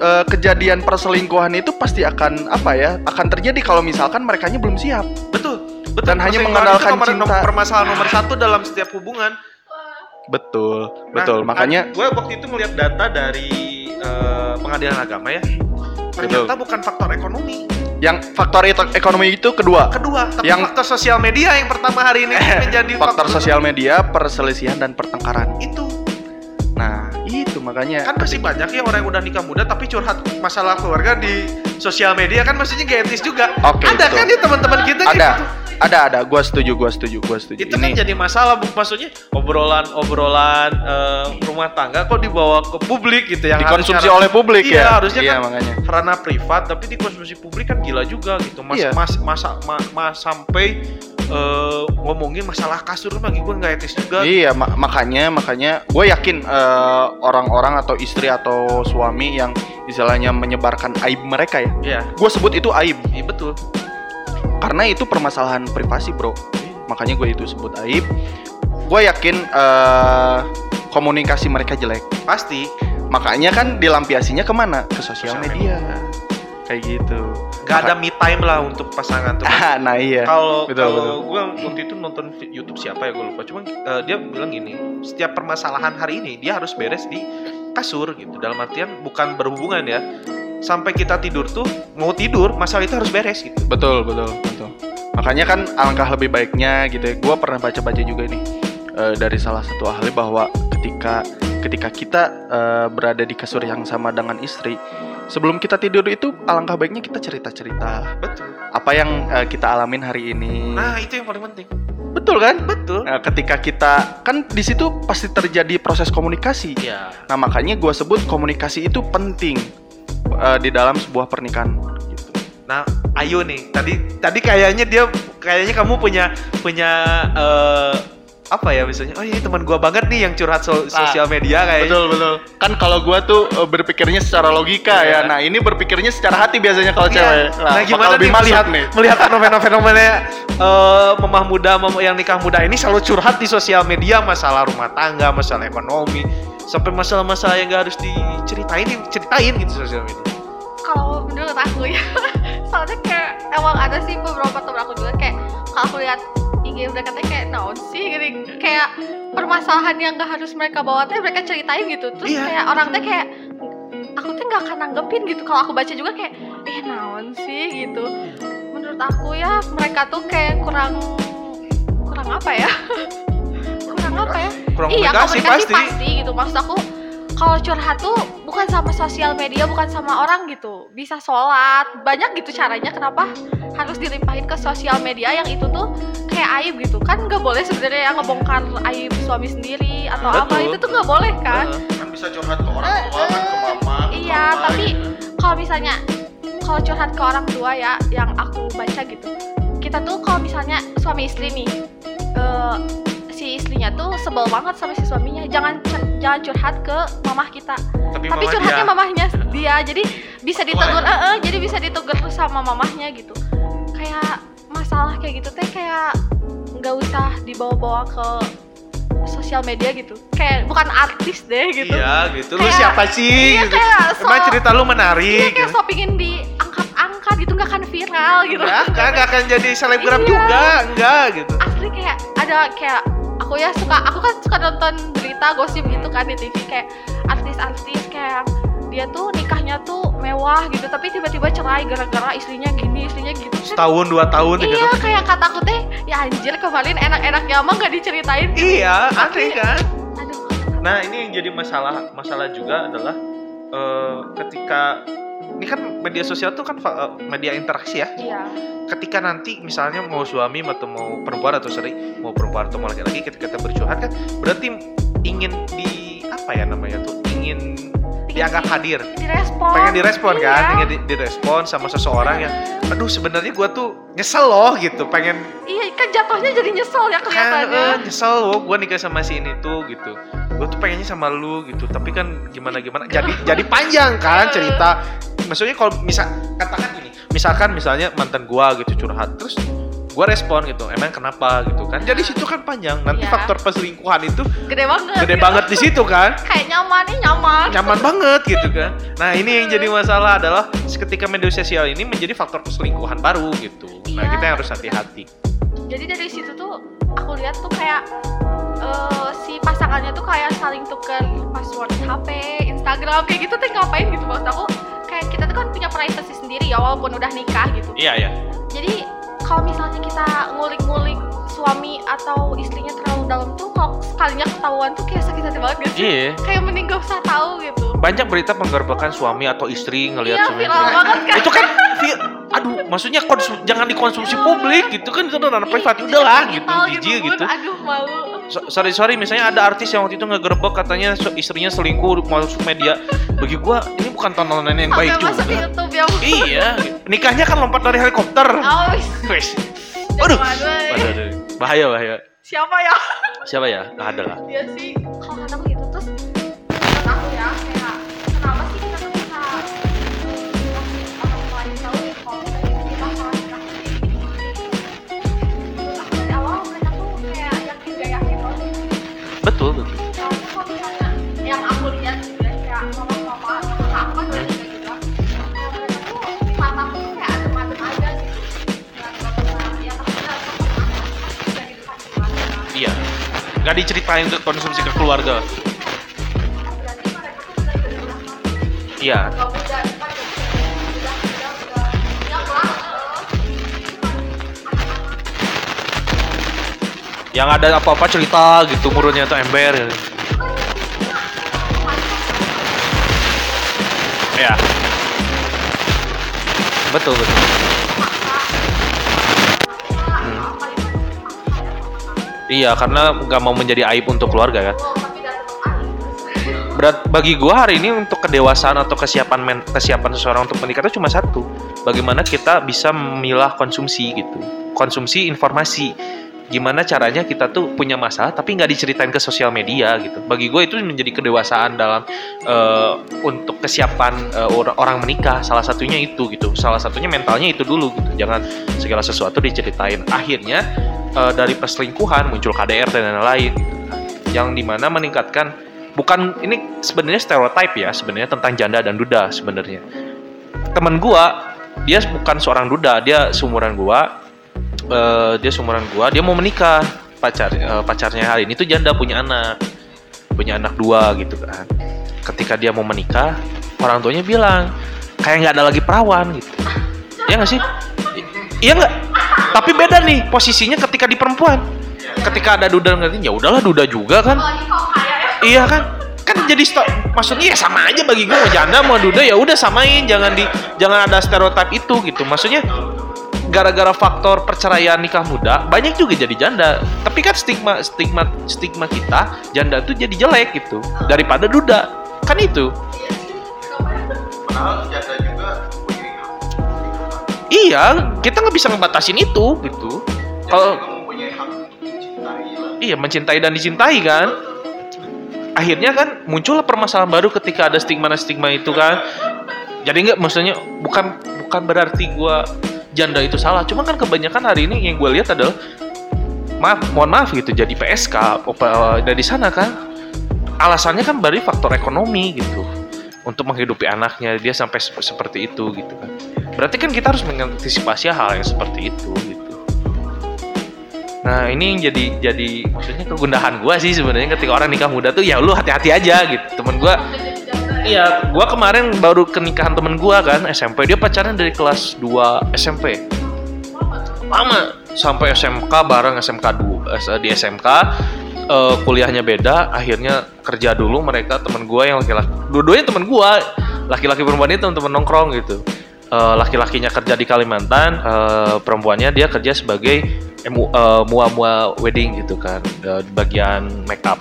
eh, kejadian perselingkuhan itu pasti akan apa ya? Akan terjadi kalau misalkan mereka belum siap. Betul. Betul. Dan hanya mengandalkan nomor, cinta. nomor- permasalahan nomor satu dalam setiap hubungan. Betul, Nah, betul. Makanya gue waktu itu melihat data dari eh, pengadilan agama ya. Ternyata bukan faktor ekonomi. yang faktor itu- ekonomi itu kedua. Kedua, tapi Yang- faktor sosial media yang pertama hari ini [laughs] menjadi Faktor sosial media, perselisihan dan pertengkaran. itu Nah, itu makanya kan masih banyak ya orang yang udah nikah muda tapi curhat masalah keluarga di sosial media kan maksudnya gak etis juga. Oke, ada betul. kan nih teman-teman kita ada gitu. Ada ada. Gua setuju gua setuju gua setuju. Itu kan jadi masalah bu. Maksudnya obrolan obrolan eh, rumah tangga kok dibawa ke publik gitu yang dikonsumsi harusnya- oleh publik iya, ya? harusnya iya kan makanya. ranah privat tapi dikonsumsi publik kan gila juga gitu. Mas Iya. mas masa ma- ma- sampai eh, ngomongin masalah kasur bagi gue nggak etis juga. Iya ma- makanya makanya gue yakin eh, orang-orang atau istri atau suami yang istilahnya menyebarkan aib mereka ya. Iya, gue sebut itu aib. Iya betul karena itu permasalahan privasi bro makanya gue itu sebut aib gue yakin eh, komunikasi mereka jelek. Pasti. Makanya kan dilampiasinya ke mana? Ke sosial media. Kayak gitu. Gak ada me time lah untuk pasangan tuh. Ah, [laughs] nah iya. Kalau kalau gue waktu itu nonton YouTube siapa ya gue lupa. Cuma eh, dia bilang gini, setiap permasalahan hari ini dia harus beres di kasur gitu. Dalam artian bukan berhubungan ya. Sampai kita tidur tuh mau tidur masalah itu harus beres gitu. Betul, betul, betul. Makanya kan alangkah lebih baiknya gitu ya. Gue pernah baca-baca juga nih eh, dari salah satu ahli bahwa ketika ketika kita eh, berada di kasur yang sama dengan istri, sebelum kita tidur itu alangkah baiknya kita cerita-cerita Betul. apa yang eh, kita alamin hari ini. Nah itu yang paling penting. betul kan? Betul. Nah, ketika kita kan di situ pasti terjadi proses komunikasi. Iya. Nah makanya gue sebut komunikasi itu penting eh, di dalam sebuah pernikahan. Gitu. Nah, ayo nih. Tadi tadi kayaknya dia kayaknya kamu punya punya eh, apa ya misalnya? Oh ini teman gua banget nih yang curhat so- Nah, sosial media kayaknya. Betul betul. Kan kalau gue tuh eh, berpikirnya secara logika Iya. ya. Nah ini berpikirnya secara hati biasanya kalau Iya. cewek. Nah, bakal gimana lebih nih melihat nih? melihat [laughs] fenomena-fenomena eh mamah muda mem- yang nikah muda ini selalu curhat di sosial media masalah rumah tangga, masalah ekonomi, sampai masalah-masalah yang gak harus diceritain ceritain gitu sosial media. kalau menurut aku ya [laughs] soalnya kayak emang ada sih beberapa temen aku juga kayak kalau aku lihat IG udah katanya kayak naon sih gitu. Kayak permasalahan yang gak harus mereka bawa teh mereka ceritain gitu. Terus Iya. kayak orang teh kayak aku tuh nggak akan nanggepin gitu. Kalau aku baca juga kayak eh naon sih gitu. Menurut aku ya mereka tuh kayak kurang kurang apa ya? [laughs] Kurang apa ya Iya komunikasi komunikasi pasti. pasti. gitu maksud aku kalau curhat tuh bukan sama sosial media bukan sama orang gitu bisa sholat banyak gitu caranya kenapa harus dilimpahin ke sosial media yang itu tuh kayak aib gitu kan nggak boleh sebenarnya ya ngebongkar aib suami sendiri atau apa Betul. itu tuh nggak boleh kan. Kan bisa curhat ke orang tua, kan, ke mama. iya tapi kalau misalnya kalau curhat ke orang tua ya yang aku baca gitu kita tuh kalau misalnya suami istri nih eh, si istrinya tuh sebel banget sama si suaminya jangan jangan curhat ke mamah kita Tapi, tapi mama curhatnya dia- mamahnya dia jadi bisa ditegur eh, eh, jadi bisa ditegur sama mamahnya gitu kayak masalah kayak gitu teh kayak nggak usah dibawa-bawa ke sosial media gitu kayak bukan artis deh gitu Iya gitu. Lu Kayak- siapa sih? iya, gitu. kayak so- Emang cerita lu Iya menarik. kayak gitu. so pingin diangkat-angkat gitu nggak akan viral gitu Enggak, kan nggak akan jadi selebgram Iya. juga, enggak gitu. asli kayak ada kayak aku ya suka aku kan suka nonton berita gosip gitu kan di TV kayak artis-artis kayak dia tuh nikahnya tuh mewah gitu tapi tiba-tiba cerai gara-gara istrinya gini istrinya gitu Setahun dua tahun tiga iya tahun. kayak kataku teh ya anjir kemarin enak-enaknya mah nggak diceritain Iya, Tapi- aneh kan? aduh Nah ini yang jadi masalah masalah juga adalah eh, ketika ini kan media sosial tuh kan eh, media interaksi ya. iya Ketika nanti misalnya mau suami atau mau perempuan atau sorry mau perempuan atau mau laki-laki ketika kita bercurhat kan berarti ingin di apa ya namanya tuh ingin dianggap hadir. Direspon. Pengen direspon Iya. kan pengen di- direspon sama seseorang yang aduh sebenarnya gua tuh nyesel loh gitu. Pengen iya kan jatuhnya jadi nyesel ya kan kelihatannya eh, nyesel loh gue nikah sama si ini tuh gitu. Gue tuh pengennya sama lu gitu. Tapi kan gimana gimana? Jadi [laughs] jadi panjang kan cerita. Maksudnya kalau misal katakan gini misalkan misalnya mantan gua gitu curhat terus gue respon gitu emang kenapa? gitu kan. Jadi situ kan panjang nanti Iya. faktor perselingkuhan itu gede banget. gede gitu. banget di situ kan. Kayak nyaman nih nyaman. Nyaman banget gitu [laughs] kan. Nah ini yang jadi masalah adalah ketika media sosial ini menjadi faktor perselingkuhan baru gitu. Nah Iya. kita yang harus hati-hati. Jadi dari situ tuh aku lihat tuh kayak eh, si pasangannya tuh kayak saling tuker password HP, Instagram kayak gitu tuh ngapain gitu. Maksud aku kayak kita tuh kan punya privacy sendiri ya walaupun udah nikah gitu. Iya iya. Jadi kalau misalnya kita ngulik-ngulik suami atau istrinya terlalu dalam tuh kalau sekalinya ketahuan tuh kayak sakit hati banget sih? Iya. Kayak mending gak usah tahu gitu. Banyak berita penggerbekan suami atau istri ngelihat iya suami viral banget kan? Itu kan aduh maksudnya konsum- jangan dikonsumsi publik gitu kan itu ranah privat udahlah gitu jijik gitu. aduh malu So- sorry sorry misalnya ada artis yang waktu itu ngegerebek katanya istrinya selingkuh masuk media. Bagi gua ini bukan tontonan yang baik sampai masuk juga. YouTube ya iya. Nikahnya kan lompat dari helikopter. Oh Wes. Aduh. malu, eh. Waduh, bahaya bahaya. Siapa ya? Siapa ya? Nggak ada lah. Iya sih, kalau betul. Betul yang aku lihat ya kayak mama-mama dan kayak gitu ya, mataku kayak adem-adem aja gitu. Ya gitu kan gimana iya. Nggak diceritain untuk konsumsi ke keluarga. Iya yang ada apa-apa cerita gitu mulutnya tuh ember. Gitu. ya. Betul betul. Hmm. iya karena nggak mau menjadi aib untuk keluarga kan? Berat bagi gua hari ini untuk kedewasaan atau kesiapan men, kesiapan seseorang untuk menikah itu cuma satu. Bagaimana kita bisa memilah konsumsi gitu. Konsumsi informasi gimana caranya kita tuh punya masalah tapi nggak diceritain ke sosial media gitu. Bagi gue itu menjadi kedewasaan dalam eh, untuk kesiapan eh, orang, menikah. Salah satunya itu gitu. Salah satunya mentalnya itu dulu gitu. Jangan segala sesuatu diceritain. Akhirnya eh, dari perselingkuhan muncul KDR dan lain-lain. Gitu yang di mana meningkatkan bukan ini sebenarnya stereotype ya sebenarnya tentang janda dan duda sebenarnya. Temen gua dia bukan seorang duda. Dia seumuran gua Eh, dia seumuran gua dia mau menikah pacar eh, pacarnya hari ini tuh janda punya anak punya anak dua gitu kan. Ketika dia mau menikah orang tuanya bilang kayak nggak ada lagi perawan gitu. Ya nggak sih? I- iya nggak? Tapi beda nih posisinya ketika di perempuan. Ketika ada duda ngerti ya udahlah duda juga kan. Kaya ya? Iya kan? Kan jadi sto- maksudnya ya sama aja bagi gue mau janda mau duda ya udah samain. Jangan di jangan ada stereotip itu gitu. Maksudnya gara-gara faktor perceraian nikah muda banyak juga jadi janda tapi kan stigma stigma stigma kita janda tuh jadi jelek gitu daripada duda kan itu Padahal janda juga punya hak. iya kita nggak bisa ngebatasin itu gitu kalau lah. Iya, mencintai dan dicintai kan. Akhirnya kan muncullah permasalahan baru ketika ada stigma-stigma itu kan. Jadi nggak maksudnya bukan bukan berarti gua janda itu salah. Cuma kan kebanyakan hari ini yang gue lihat adalah maaf, mohon maaf gitu jadi PSK dari sana kan. Alasannya kan dari faktor ekonomi gitu. Untuk menghidupi anaknya dia sampai sep- seperti itu gitu kan. Berarti kan kita harus mengantisipasi hal yang seperti itu gitu. Nah ini yang jadi jadi maksudnya kegundahan gua sih sebenarnya ketika orang nikah muda tuh ya lu hati-hati aja gitu. Temen gua iya gua kemarin baru ke nikahan temen gua kan SMP dia pacaran dari kelas 2 SMP lama sampai SMK bareng SMK 2 di SMK eh, kuliahnya beda akhirnya kerja dulu mereka temen gua yang laki-laki dua-duanya temen gua laki-laki perempuan itu temen-temen nongkrong gitu. Eh, laki-lakinya kerja di Kalimantan eh, perempuannya dia kerja sebagai eh, mua-mua wedding gitu kan eh, di bagian make up.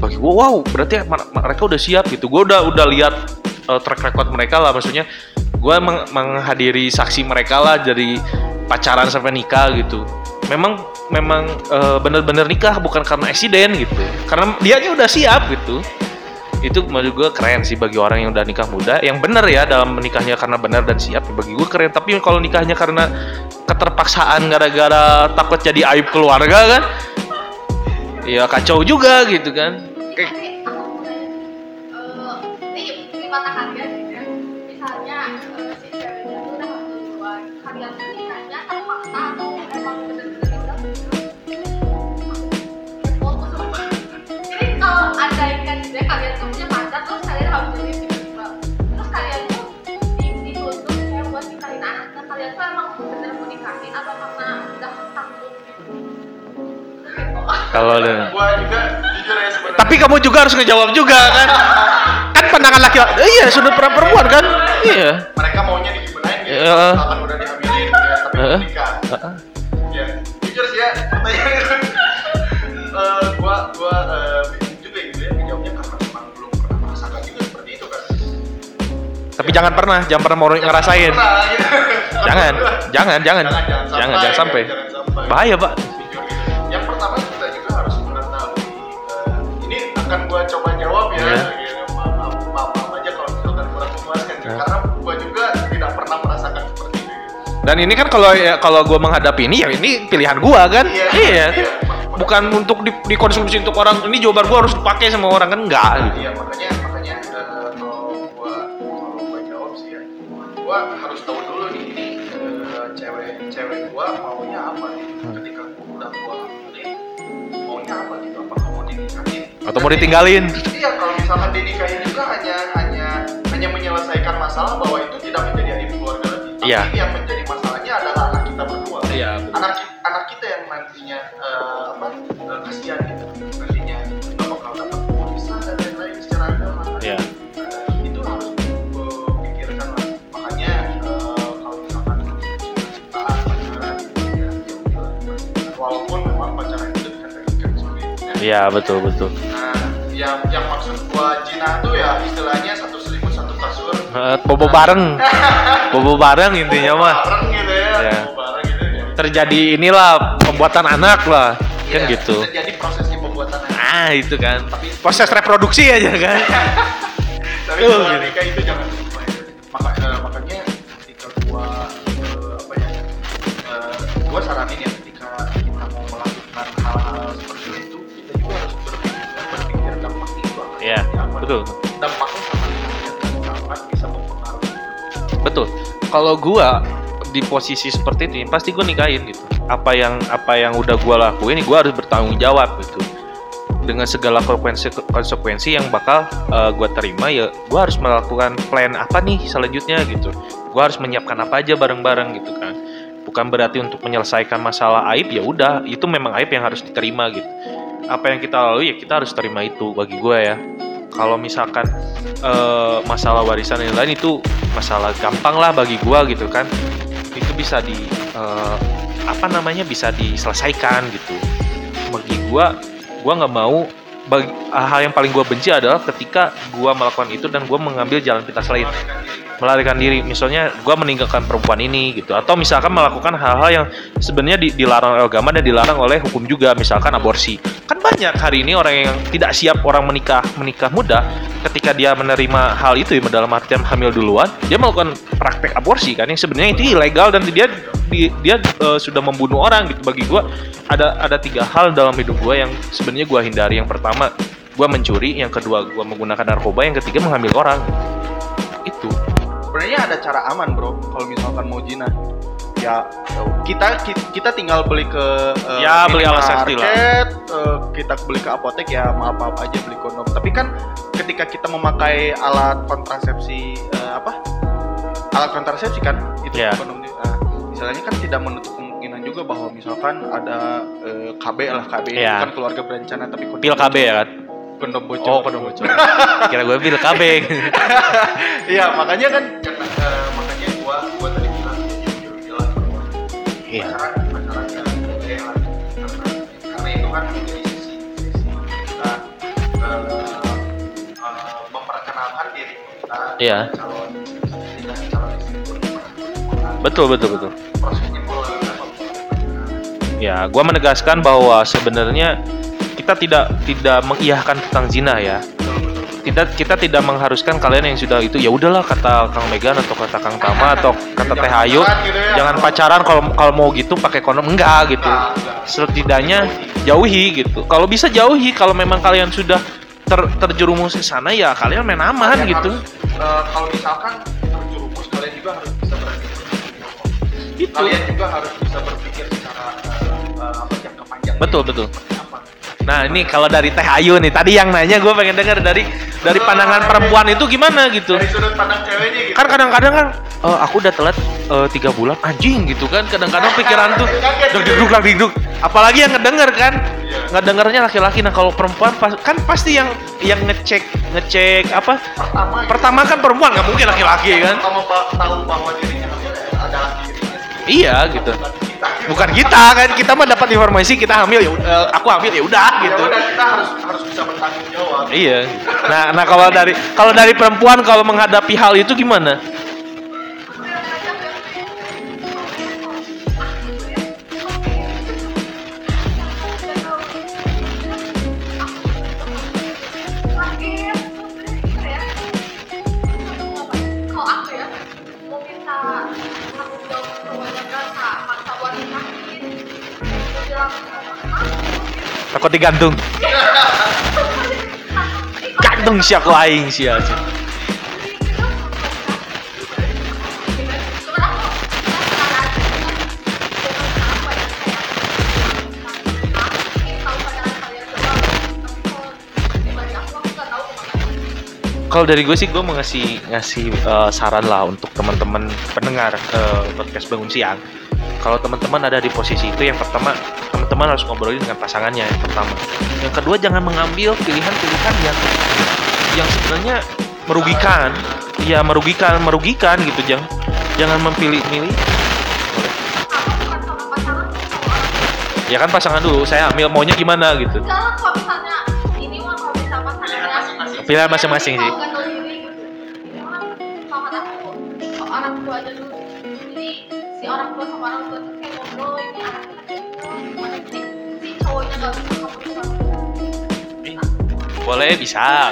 Bagi gua wow berarti mereka udah siap gitu. Gua udah udah lihat eh, track record mereka lah maksudnya gua meng- menghadiri saksi mereka lah dari pacaran sampai nikah gitu. Memang memang eh, bener-bener nikah bukan karena eksiden gitu. Karena dianya udah siap gitu itu menurut gue keren sih bagi orang yang udah nikah muda. Yang bener ya dalam menikahnya karena benar dan siap ya bagi gue keren. Tapi kalau nikahnya karena keterpaksaan gara-gara takut jadi aib keluarga kan ya kacau juga gitu kan kalau ada Gua juga jujur ya sebenarnya. tapi kamu juga harus ngejawab juga kan kan pandangan laki-laki eh, iya sudut perempuan kan iya mereka maunya digimanain gitu. Iya. Misalkan udah dihamilin ya, tapi Heeh. nikah. Heeh. Ya, jujur sih ya pertanyaan itu. Eh, gua gua eh, juga gitu ya menjawabnya karena memang belum pernah merasakan juga seperti itu kan. tapi jangan pernah jangan pernah mau ngerasain Pernah, gitu. [laughs] jangan jangan jangan jangan jangan sampai Jangan sampai. bahaya pak ini akan gua coba jawab ya. Iya. gitu. Maaf, maaf, maaf, aja kalau misalkan kurang memuaskan Ya. karena gua juga tidak pernah merasakan seperti itu. Dan ini kan kalau ya, kalau gue menghadapi ini ya ini pilihan gue kan. Iya, Iya. iya. bukan untuk di- dikonsumsi untuk orang ini jawaban gua harus dipakai sama orang kan enggak. Iya makanya atau mau ditinggalin Iya kalau misalkan dinikahin juga hanya hanya hanya menyelesaikan masalah bahwa itu tidak menjadi aib keluarga lagi. Tapi Iya. yang menjadi masalahnya adalah anak kita berdua. Iya, Anak anak kita yang nantinya eh, apa eh, kasihan gitu nantinya nggak bakal dapat warisan dan lain-lain secara agama. Iya. Eh, itu harus dipikirkan lah. Makanya eh, kalau misalkan cintaan pacaran ya ya udahlah. Walaupun memang pacaran itu ya. iya betul betul Yang maksud gua Cina tuh ya istilahnya satu selimut satu kasur. Eh, bobo bareng [laughs] bobo bareng intinya mah Bareng gitu ya. Iya. Bawa Bareng gitu ya. terjadi inilah pembuatan anak lah kan Iya, gitu Terjadi prosesnya pembuatan anak. ah itu kan proses reproduksi aja kan [laughs] Tapi kalau nikah itu jangan betul. Dampaknya sama bisa mempengaruhi. betul. Kalau gua di posisi seperti ini pasti gue nikahin gitu. Apa yang apa yang udah gua lakuin gua harus bertanggung jawab gitu. Dengan segala konsekuensi konsekuensi yang bakal eh, gua terima ya gua harus melakukan plan apa nih selanjutnya gitu. Gua harus menyiapkan apa aja bareng-bareng gitu kan. Bukan berarti untuk menyelesaikan masalah aib ya udah itu memang aib yang harus diterima gitu. Apa yang kita lalui ya kita harus terima itu bagi gue ya kalau misalkan eh, masalah warisan dan lain itu masalah gampang lah bagi gua gitu kan. Itu bisa di eh, apa namanya bisa diselesaikan gitu. Bagi gua gua nggak mau bagi, hal yang paling gua benci adalah ketika gua melakukan itu dan gua mengambil jalan pintas lain melarikan diri. Misalnya gua meninggalkan perempuan ini gitu. Atau misalkan melakukan hal-hal yang sebenarnya di- dilarang oleh agama dan dilarang oleh hukum juga misalkan aborsi. Kan banyak hari ini orang yang tidak siap orang menikah menikah muda ketika dia menerima hal itu ya dalam artian hamil duluan dia melakukan praktek aborsi kan? Yang sebenarnya itu ilegal dan dia di- dia eh, sudah membunuh orang gitu. Bagi gua ada ada tiga hal dalam hidup gua yang sebenarnya gua hindari. Yang pertama gua mencuri yang kedua gua menggunakan narkoba yang ketiga mengambil orang Sebenarnya ada cara aman bro, kalau misalkan mau zina. Ya kita ki- kita tinggal beli ke eh, Ya, beli alat safety lah. eh, kita beli ke apotek ya maaf maaf aja beli kondom. Tapi kan ketika kita memakai alat kontrasepsi eh, apa? Alat kontrasepsi kan itu Ya. kondom. Nah, misalnya kan tidak menutup kemungkinan juga bahwa misalkan ada eh, KB lah KB itu Ya. kan keluarga berencana tapi kondom pil KB ya kan kondom bocor. oh kondom bocor kira gue pil KB [laughs] Iya, makanya kan eh, makanya gua gua tadi bilang Iya. karena itu kan menjadi sisi sisi kita memperkenalkan diri kita Iya. calon betul betul betul ya gue menegaskan bahwa sebenarnya kita tidak tidak mengiyahkan tentang zina ya. Tidak kita tidak mengharuskan kalian yang sudah itu ya udahlah kata Kang Megan atau kata Kang Tama atau kata Teh Ayu. Pacaran gitu ya. jangan pacaran kalau kalau mau gitu pakai kondom. Enggak gitu. Setidaknya jauhi gitu. Kalau bisa jauhi kalau memang kalian sudah ter, terjerumus ke sana ya kalian main aman Kalian gitu. harus, eh, kalau misalkan terjerumus kalian juga harus bisa berpikir Itu. kalian juga harus bisa berpikir secara eh, eh, apa jangka panjang. Betul, betul. apa Nah ini kalau dari Teh Ayu nih tadi yang nanya gue pengen dengar dari dari pandangan perempuan itu gimana gitu. dari sudut pandang ceweknya gitu. Kan kadang-kadang kan eh, aku udah telat eh, tiga bulan anjing gitu kan. Kadang-kadang pikiran tuh deg deg deg deg deg apalagi yang ngedenger kan. Iya. ngedengernya laki-laki. Nah kalau perempuan pas, kan pasti yang yang ngecek ngecek apa? Pertama pertama kan perempuan nggak mungkin laki-laki kan. Pertama tahu bahwa dirinya ya sendiri iya gitu bukan kita kan kita mah dapat informasi kita hamil ya eh, aku hamil ya udah ya gitu udah kita harus harus bisa bertanggung jawab Iya. Nah, nah kalau dari kalau dari perempuan kalau menghadapi hal itu gimana? Takut digantung. Gantung sih aku aing sih kalau dari gue sih gue mau ngasih ngasih eh, saran lah untuk teman-teman pendengar eh, podcast bangun siang. Kalau teman-teman ada di posisi itu yang pertama teman-teman harus ngobrolin dengan pasangannya yang pertama. Yang kedua jangan mengambil pilihan-pilihan yang yang sebenarnya merugikan. Ya merugikan merugikan gitu. Jangan jangan memilih-milih. Ya kan pasangan dulu saya ambil maunya gimana gitu. Pilihan masing-masing sih. Boleh bisa.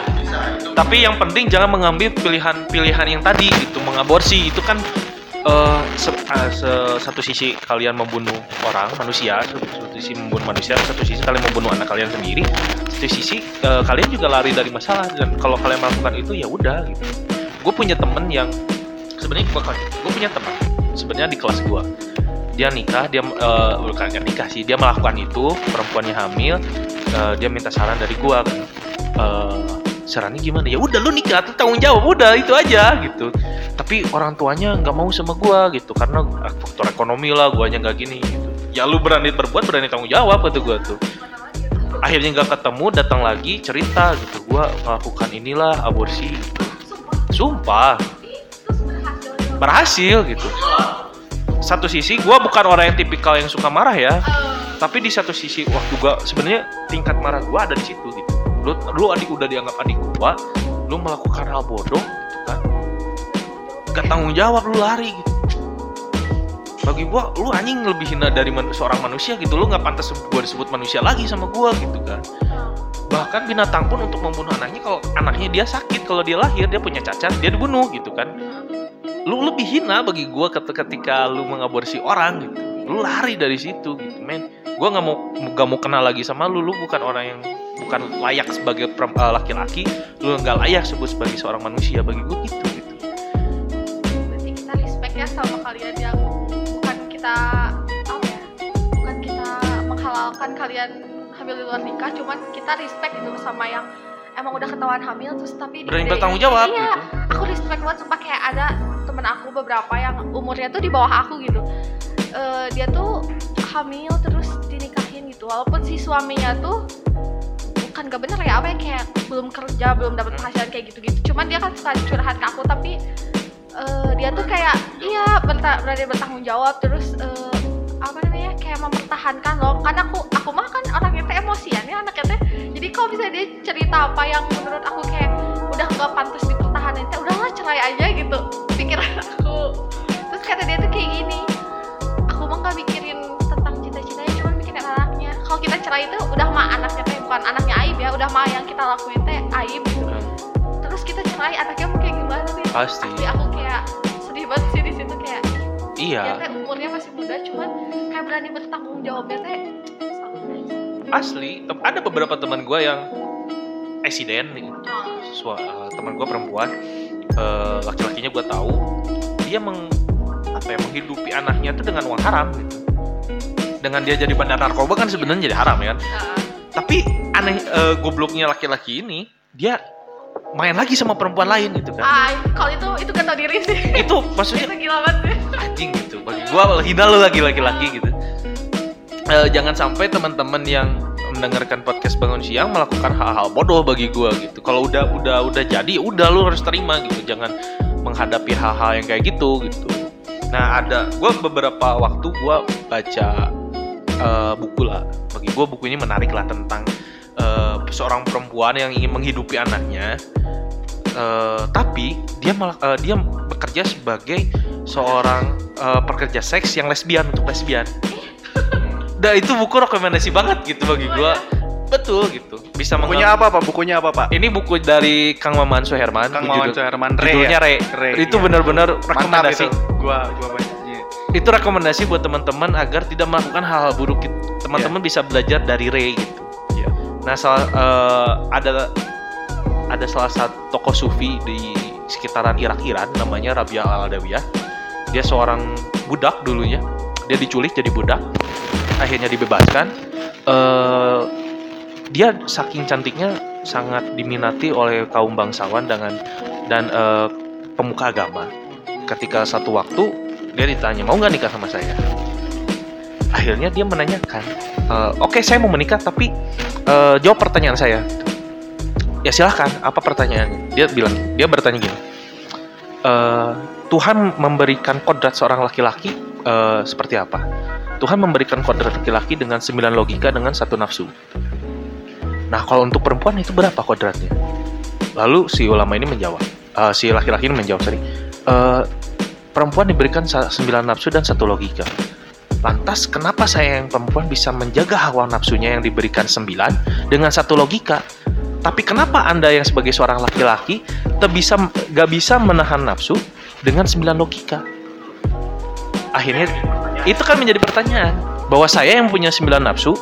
Tapi yang penting jangan mengambil pilihan-pilihan yang tadi itu mengaborsi. Itu kan eh, se- eh, se- satu sisi kalian membunuh orang manusia satu, sisi membunuh manusia satu sisi kalian membunuh anak kalian sendiri satu sisi eh, kalian juga lari dari masalah. Dan kalau kalian melakukan itu ya udah gitu. Gue punya temen yang sebenarnya gue gue punya teman sebenarnya di kelas gue dia nikah dia eh, bukan nikah sih dia melakukan itu perempuannya hamil eh, dia minta saran dari gue kan eh sarannya gimana? Ya udah lu nikah tuh tanggung jawab udah itu aja gitu. Tapi orang tuanya nggak mau sama gua gitu karena faktor ekonomi lah guanya nggak gini gitu. Ya lu berani berbuat berani tanggung jawab kata gua tuh. Akhirnya nggak ketemu datang lagi cerita gitu. Gua melakukan inilah aborsi Sumpah. sumpah. Berhasil. gitu. Satu sisi gua bukan orang yang tipikal yang suka marah ya. Tapi di satu sisi waktu gua sebenarnya tingkat marah gua ada di situ. gitu lu lu adik udah dianggap adik gua lu melakukan hal bodoh gitu kan? Gak tanggung jawab lu lari. Gitu bagi gua lu anjing lebih hina dari man- seorang manusia gitu. Lu nggak pantas gua disebut manusia lagi sama gua gitu kan. Bahkan binatang pun untuk membunuh anaknya kalau anaknya dia sakit kalau dia lahir dia punya cacat dia dibunuh gitu kan. Lu lebih hina bagi gua ket- ketika lu mengaborsi orang gitu. Lu lari dari situ gitu men. Gua nggak mau nggak mau kenal lagi sama lu. Lu bukan orang yang bukan layak sebagai eh, laki-laki lu nggak layak sebut sebagai seorang manusia bagi gua gitu gitu. Berarti kita respect ya sama kalian yang bukan kita apa ya bukan kita menghalalkan kalian hamil di luar nikah cuman kita respect gitu sama yang emang udah ketahuan hamil terus tapi berani bertanggung jawab iya gitu. aku respect banget sumpah kayak ada temen aku beberapa yang umurnya tuh di bawah aku gitu. Eh, dia tuh hamil terus dinikahin gitu walaupun si suaminya tuh bukan gak bener ya apa ya kayak belum kerja belum dapat penghasilan kayak gitu-gitu. Cuman dia kan suka curhat ke aku tapi eh, dia tuh kayak iya berta- berani bertanggung jawab terus eh, apa namanya kayak mempertahankan loh. Karena aku aku mah kan orangnya teh emosian ya anaknya teh. Jadi kalau misalnya dia cerita apa yang menurut aku kayak udah nggak pantas dipertahanin teh udahlah cerai aja gitu pikiran aku. Terus kata dia tuh kayak gini aku mah nggak mikirin tentang cita-citanya cuma mikirin anaknya. Kalau kita cerai itu udah mah anaknya teh bukan anaknya aib ya udah mah yang kita lakuin teh aib. Gitu terus kita cerai anaknya mau kayak gimana nih pasti. Asli aku kayak sedih banget sih di situ kayak iya. teh umurnya masih muda cuman kayak berani bertanggung jawabnya teh asli ada beberapa teman gua yang eksiden nih. Sua- eh, teman gue perempuan eh, laki-lakinya gue tahu dia meng apa ya menghidupi anaknya tuh dengan uang haram gitu. Dengan dia jadi bandar narkoba kan sebenarnya jadi haram ya kan tapi aneh eh, gobloknya laki-laki ini dia main lagi sama perempuan lain gitu kan. Ah, kalau itu itu gak tau diri sih. Itu maksudnya itu gila banget sih. Anjing gitu bagi gua hina lu lagi laki-laki gitu. Eh, jangan sampai teman-teman yang mendengarkan podcast bangun siang melakukan hal-hal bodoh bagi gua gitu. Kalau udah udah udah jadi udah lu harus terima gitu. Jangan menghadapi hal-hal yang kayak gitu gitu. Nah ada gua beberapa waktu gua baca eh, buku lah bagi gua buku ini menarik lah tentang eh, seorang perempuan yang ingin menghidupi anaknya Eh, tapi dia malah eh, dia bekerja sebagai seorang eh, pekerja seks yang lesbian untuk lesbian. [laughs] Dan itu buku rekomendasi banget gitu bagi gua. Betul gitu. Bisa Bukunya apa pak? Bukunya apa pak? Ini buku dari Kang Maman Suherman. Kang Judul- Mawan Herman Re Judulnya ya? Re. Re, Itu iya. benar-benar Mantap rekomendasi. itu. Gua gua baca. Itu rekomendasi buat teman-teman agar tidak melakukan hal-hal buruk. gitu. Teman-teman bisa belajar dari Re gitu. Nah, salah, eh, ada ada salah satu tokoh sufi di sekitaran Irak Iran namanya Rabia al Adawiyah. Dia seorang budak dulunya. Dia diculik jadi budak. Akhirnya dibebaskan. Eh, dia saking cantiknya sangat diminati oleh kaum bangsawan dengan dan eh, pemuka agama. Ketika satu waktu dia ditanya mau nggak nikah sama saya. Akhirnya dia menanyakan, "Eh, oke saya mau menikah tapi eh, jawab pertanyaan saya. Ya silahkan, apa pertanyaannya? Dia bilang, dia bertanya gini, "Eh, Tuhan memberikan kodrat seorang laki-laki eh, seperti apa? Tuhan memberikan kodrat laki-laki dengan sembilan logika dengan satu nafsu. Nah kalau untuk perempuan itu berapa kodratnya? Lalu si ulama ini menjawab, eh, si laki-laki ini menjawab, sorry, "Eh, perempuan diberikan sa- sembilan nafsu dan satu logika. Lantas kenapa saya yang perempuan bisa menjaga hawa nafsunya yang diberikan sembilan dengan satu logika? Tapi kenapa anda yang sebagai seorang laki-laki bisa gak bisa menahan nafsu dengan sembilan logika? Akhirnya itu kan menjadi pertanyaan bahwa saya yang punya sembilan nafsu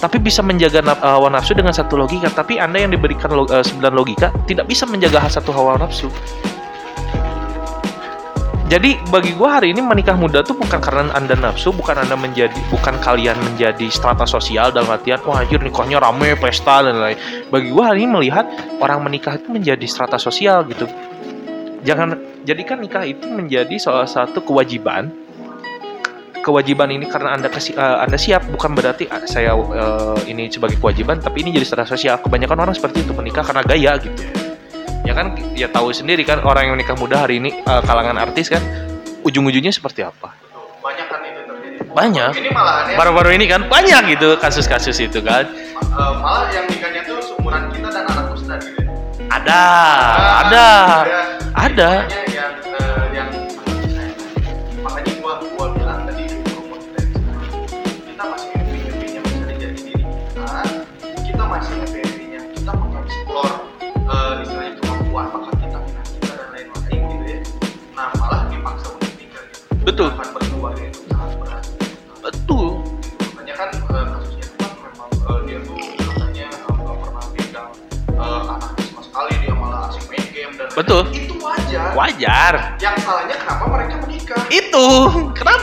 tapi bisa menjaga naf- hawa nafsu dengan satu logika tapi anda yang diberikan lo- eh, sembilan logika tidak bisa menjaga satu hawa nafsu jadi bagi gua hari ini menikah muda tuh bukan karena anda nafsu, bukan anda menjadi, bukan kalian menjadi strata sosial dalam artian wah anjir nikahnya rame, pesta dan lain. Bagi gua hari ini melihat orang menikah itu menjadi strata sosial gitu. Jangan jadikan nikah itu menjadi salah satu kewajiban. Kewajiban ini karena anda kesi- eh, anda siap, bukan berarti ah, saya eh, ini sebagai kewajiban, tapi ini jadi strata sosial. Kebanyakan orang seperti itu menikah karena gaya gitu ya kan ya tahu sendiri kan orang yang menikah muda hari ini eh, kalangan artis kan ujung-ujungnya seperti apa? Banyak kan itu terjadi. Banyak. Ini malahan baru-baru ini kan banyak gitu kasus-kasus itu kan. Eh, malah yang nikahnya tuh seumuran kita dan anak ustad gitu. Ada ada ada. Makanya yang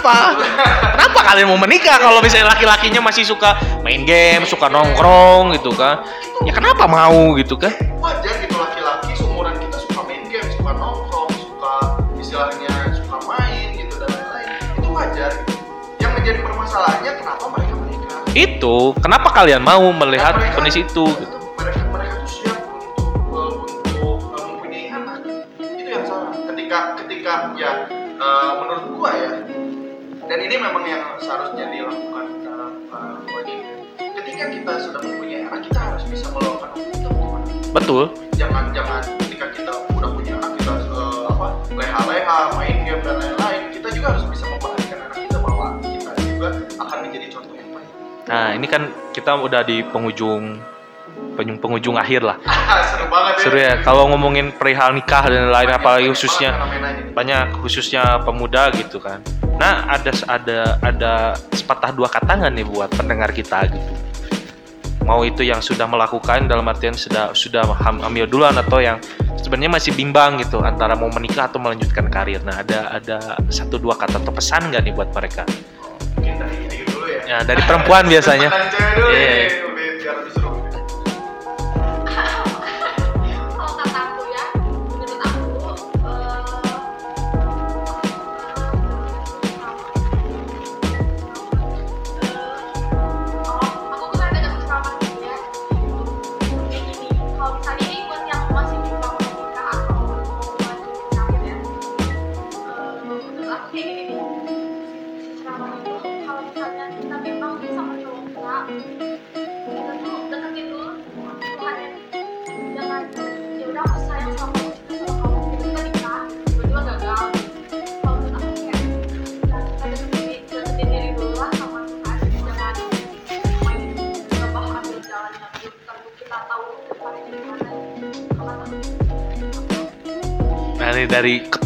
kenapa? Kenapa kalian mau menikah kalau misalnya laki-lakinya masih suka main game suka nongkrong gitu kan? Ya kenapa mau gitu kan? Wajar gitu laki-laki seumuran kita suka main game suka nongkrong suka istilahnya suka main gitu dan lain-lain. Itu wajar gitu. Yang menjadi permasalahannya kenapa mereka menikah? Itu kenapa kalian mau melihat mereka- kondisi itu? gitu? Betul jangan jangan ketika kita udah punya anak kita eh, apa leha-leha main game dan lain-lain kita juga harus bisa memperhatikan anak kita bahwa kita juga akan menjadi contoh yang baik Nah, ini kan kita udah di penghujung penghujung, penghujung akhir lah. [laughs] seru banget ya Seru ya kalau ngomongin perihal nikah dan lain Banyak- apalagi banyak khususnya banyak khususnya pemuda gitu kan. Nah, ada ada ada sepatah dua kata nggak nih buat pendengar kita gitu. Mau itu yang sudah melakukan dalam artian sudah sudah ham- hamil duluan atau yang sebenarnya masih bimbang gitu antara mau menikah atau melanjutkan karir. Nah, ada ada satu dua kata atau pesan nggak nih buat mereka? mungkin dari dulu ya Ya, dari perempuan biasanya. Cewek dulu Iya.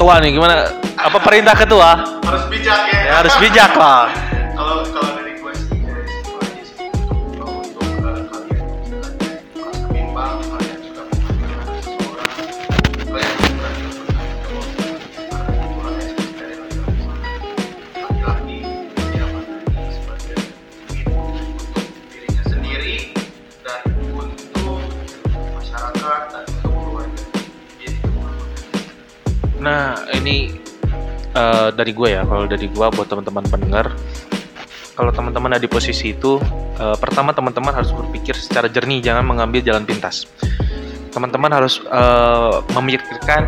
Ketua nih gimana? Apa perintah ketua? harus bijak ya Ya, harus bijak lah. Dari gue ya. Kalau dari gue buat teman-teman pendengar kalau teman-teman ada di posisi itu eh, pertama teman-teman harus berpikir secara jernih jangan mengambil jalan pintas. Teman-teman harus eh, memikirkan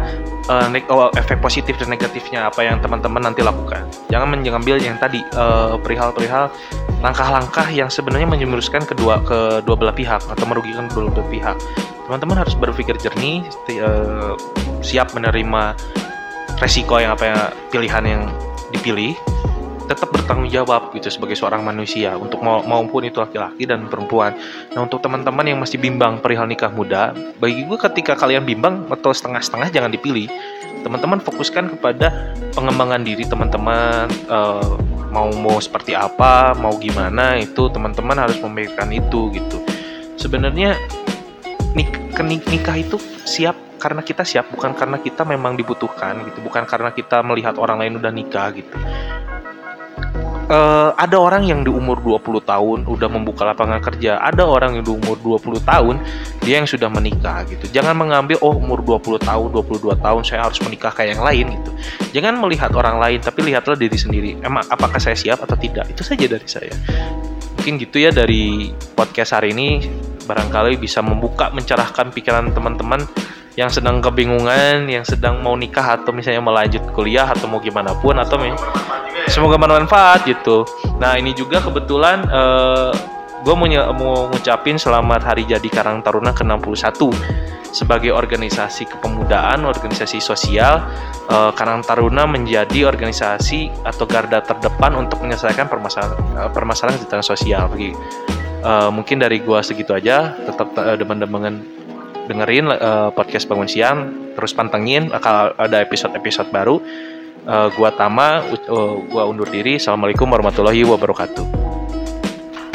oh, efek positif dan negatifnya apa yang teman-teman nanti lakukan. Jangan mengambil yang tadi eh, perihal-perihal langkah-langkah yang sebenarnya menjerumuskan kedua kedua belah pihak atau merugikan kedua belah pihak. Teman-teman harus berpikir jernih eh, siap menerima resiko yang apa yang pilihan yang dipilih tetap bertanggung jawab gitu sebagai seorang manusia untuk mau maupun itu laki-laki dan perempuan. Nah untuk teman-teman yang masih bimbang perihal nikah muda, bagi gue ketika kalian bimbang atau setengah-setengah jangan dipilih. Teman-teman fokuskan kepada pengembangan diri teman-teman eh, mau mau seperti apa, mau gimana itu teman-teman harus memikirkan itu gitu. Sebenarnya nik- kenik- nikah itu siap karena kita siap bukan karena kita memang dibutuhkan gitu bukan karena kita melihat orang lain udah nikah gitu. Eh, ada orang yang di umur 20 tahun udah membuka lapangan kerja ada orang yang di umur 20 tahun dia yang sudah menikah gitu. Jangan mengambil oh umur 20 tahun 22 tahun saya harus menikah kayak yang lain gitu. Jangan melihat orang lain tapi lihatlah diri sendiri. Emang apakah saya siap atau tidak? Itu saja dari saya. Mungkin gitu ya dari podcast hari ini. Barangkali bisa membuka mencerahkan pikiran teman-teman yang sedang kebingungan yang sedang mau nikah atau misalnya mau lanjut kuliah atau mau gimana pun atau mi- semoga bermanfaat gitu nah ini juga kebetulan gue mau, mau ngucapin selamat hari jadi Karang Taruna ke-61 sebagai organisasi kepemudaan, organisasi sosial eh, Karang Taruna menjadi organisasi atau garda terdepan untuk menyelesaikan permasalahan eh, permasalahan kesejahteraan sosial. Eh, mungkin dari gua segitu aja. Tetap eh, demen-demen dengerin eh, podcast bangun siang, terus pantengin bakal ada episode-episode baru. Eh, gua Tama, u- eh, gua undur diri. Assalamualaikum warahmatullahi wabarakatuh.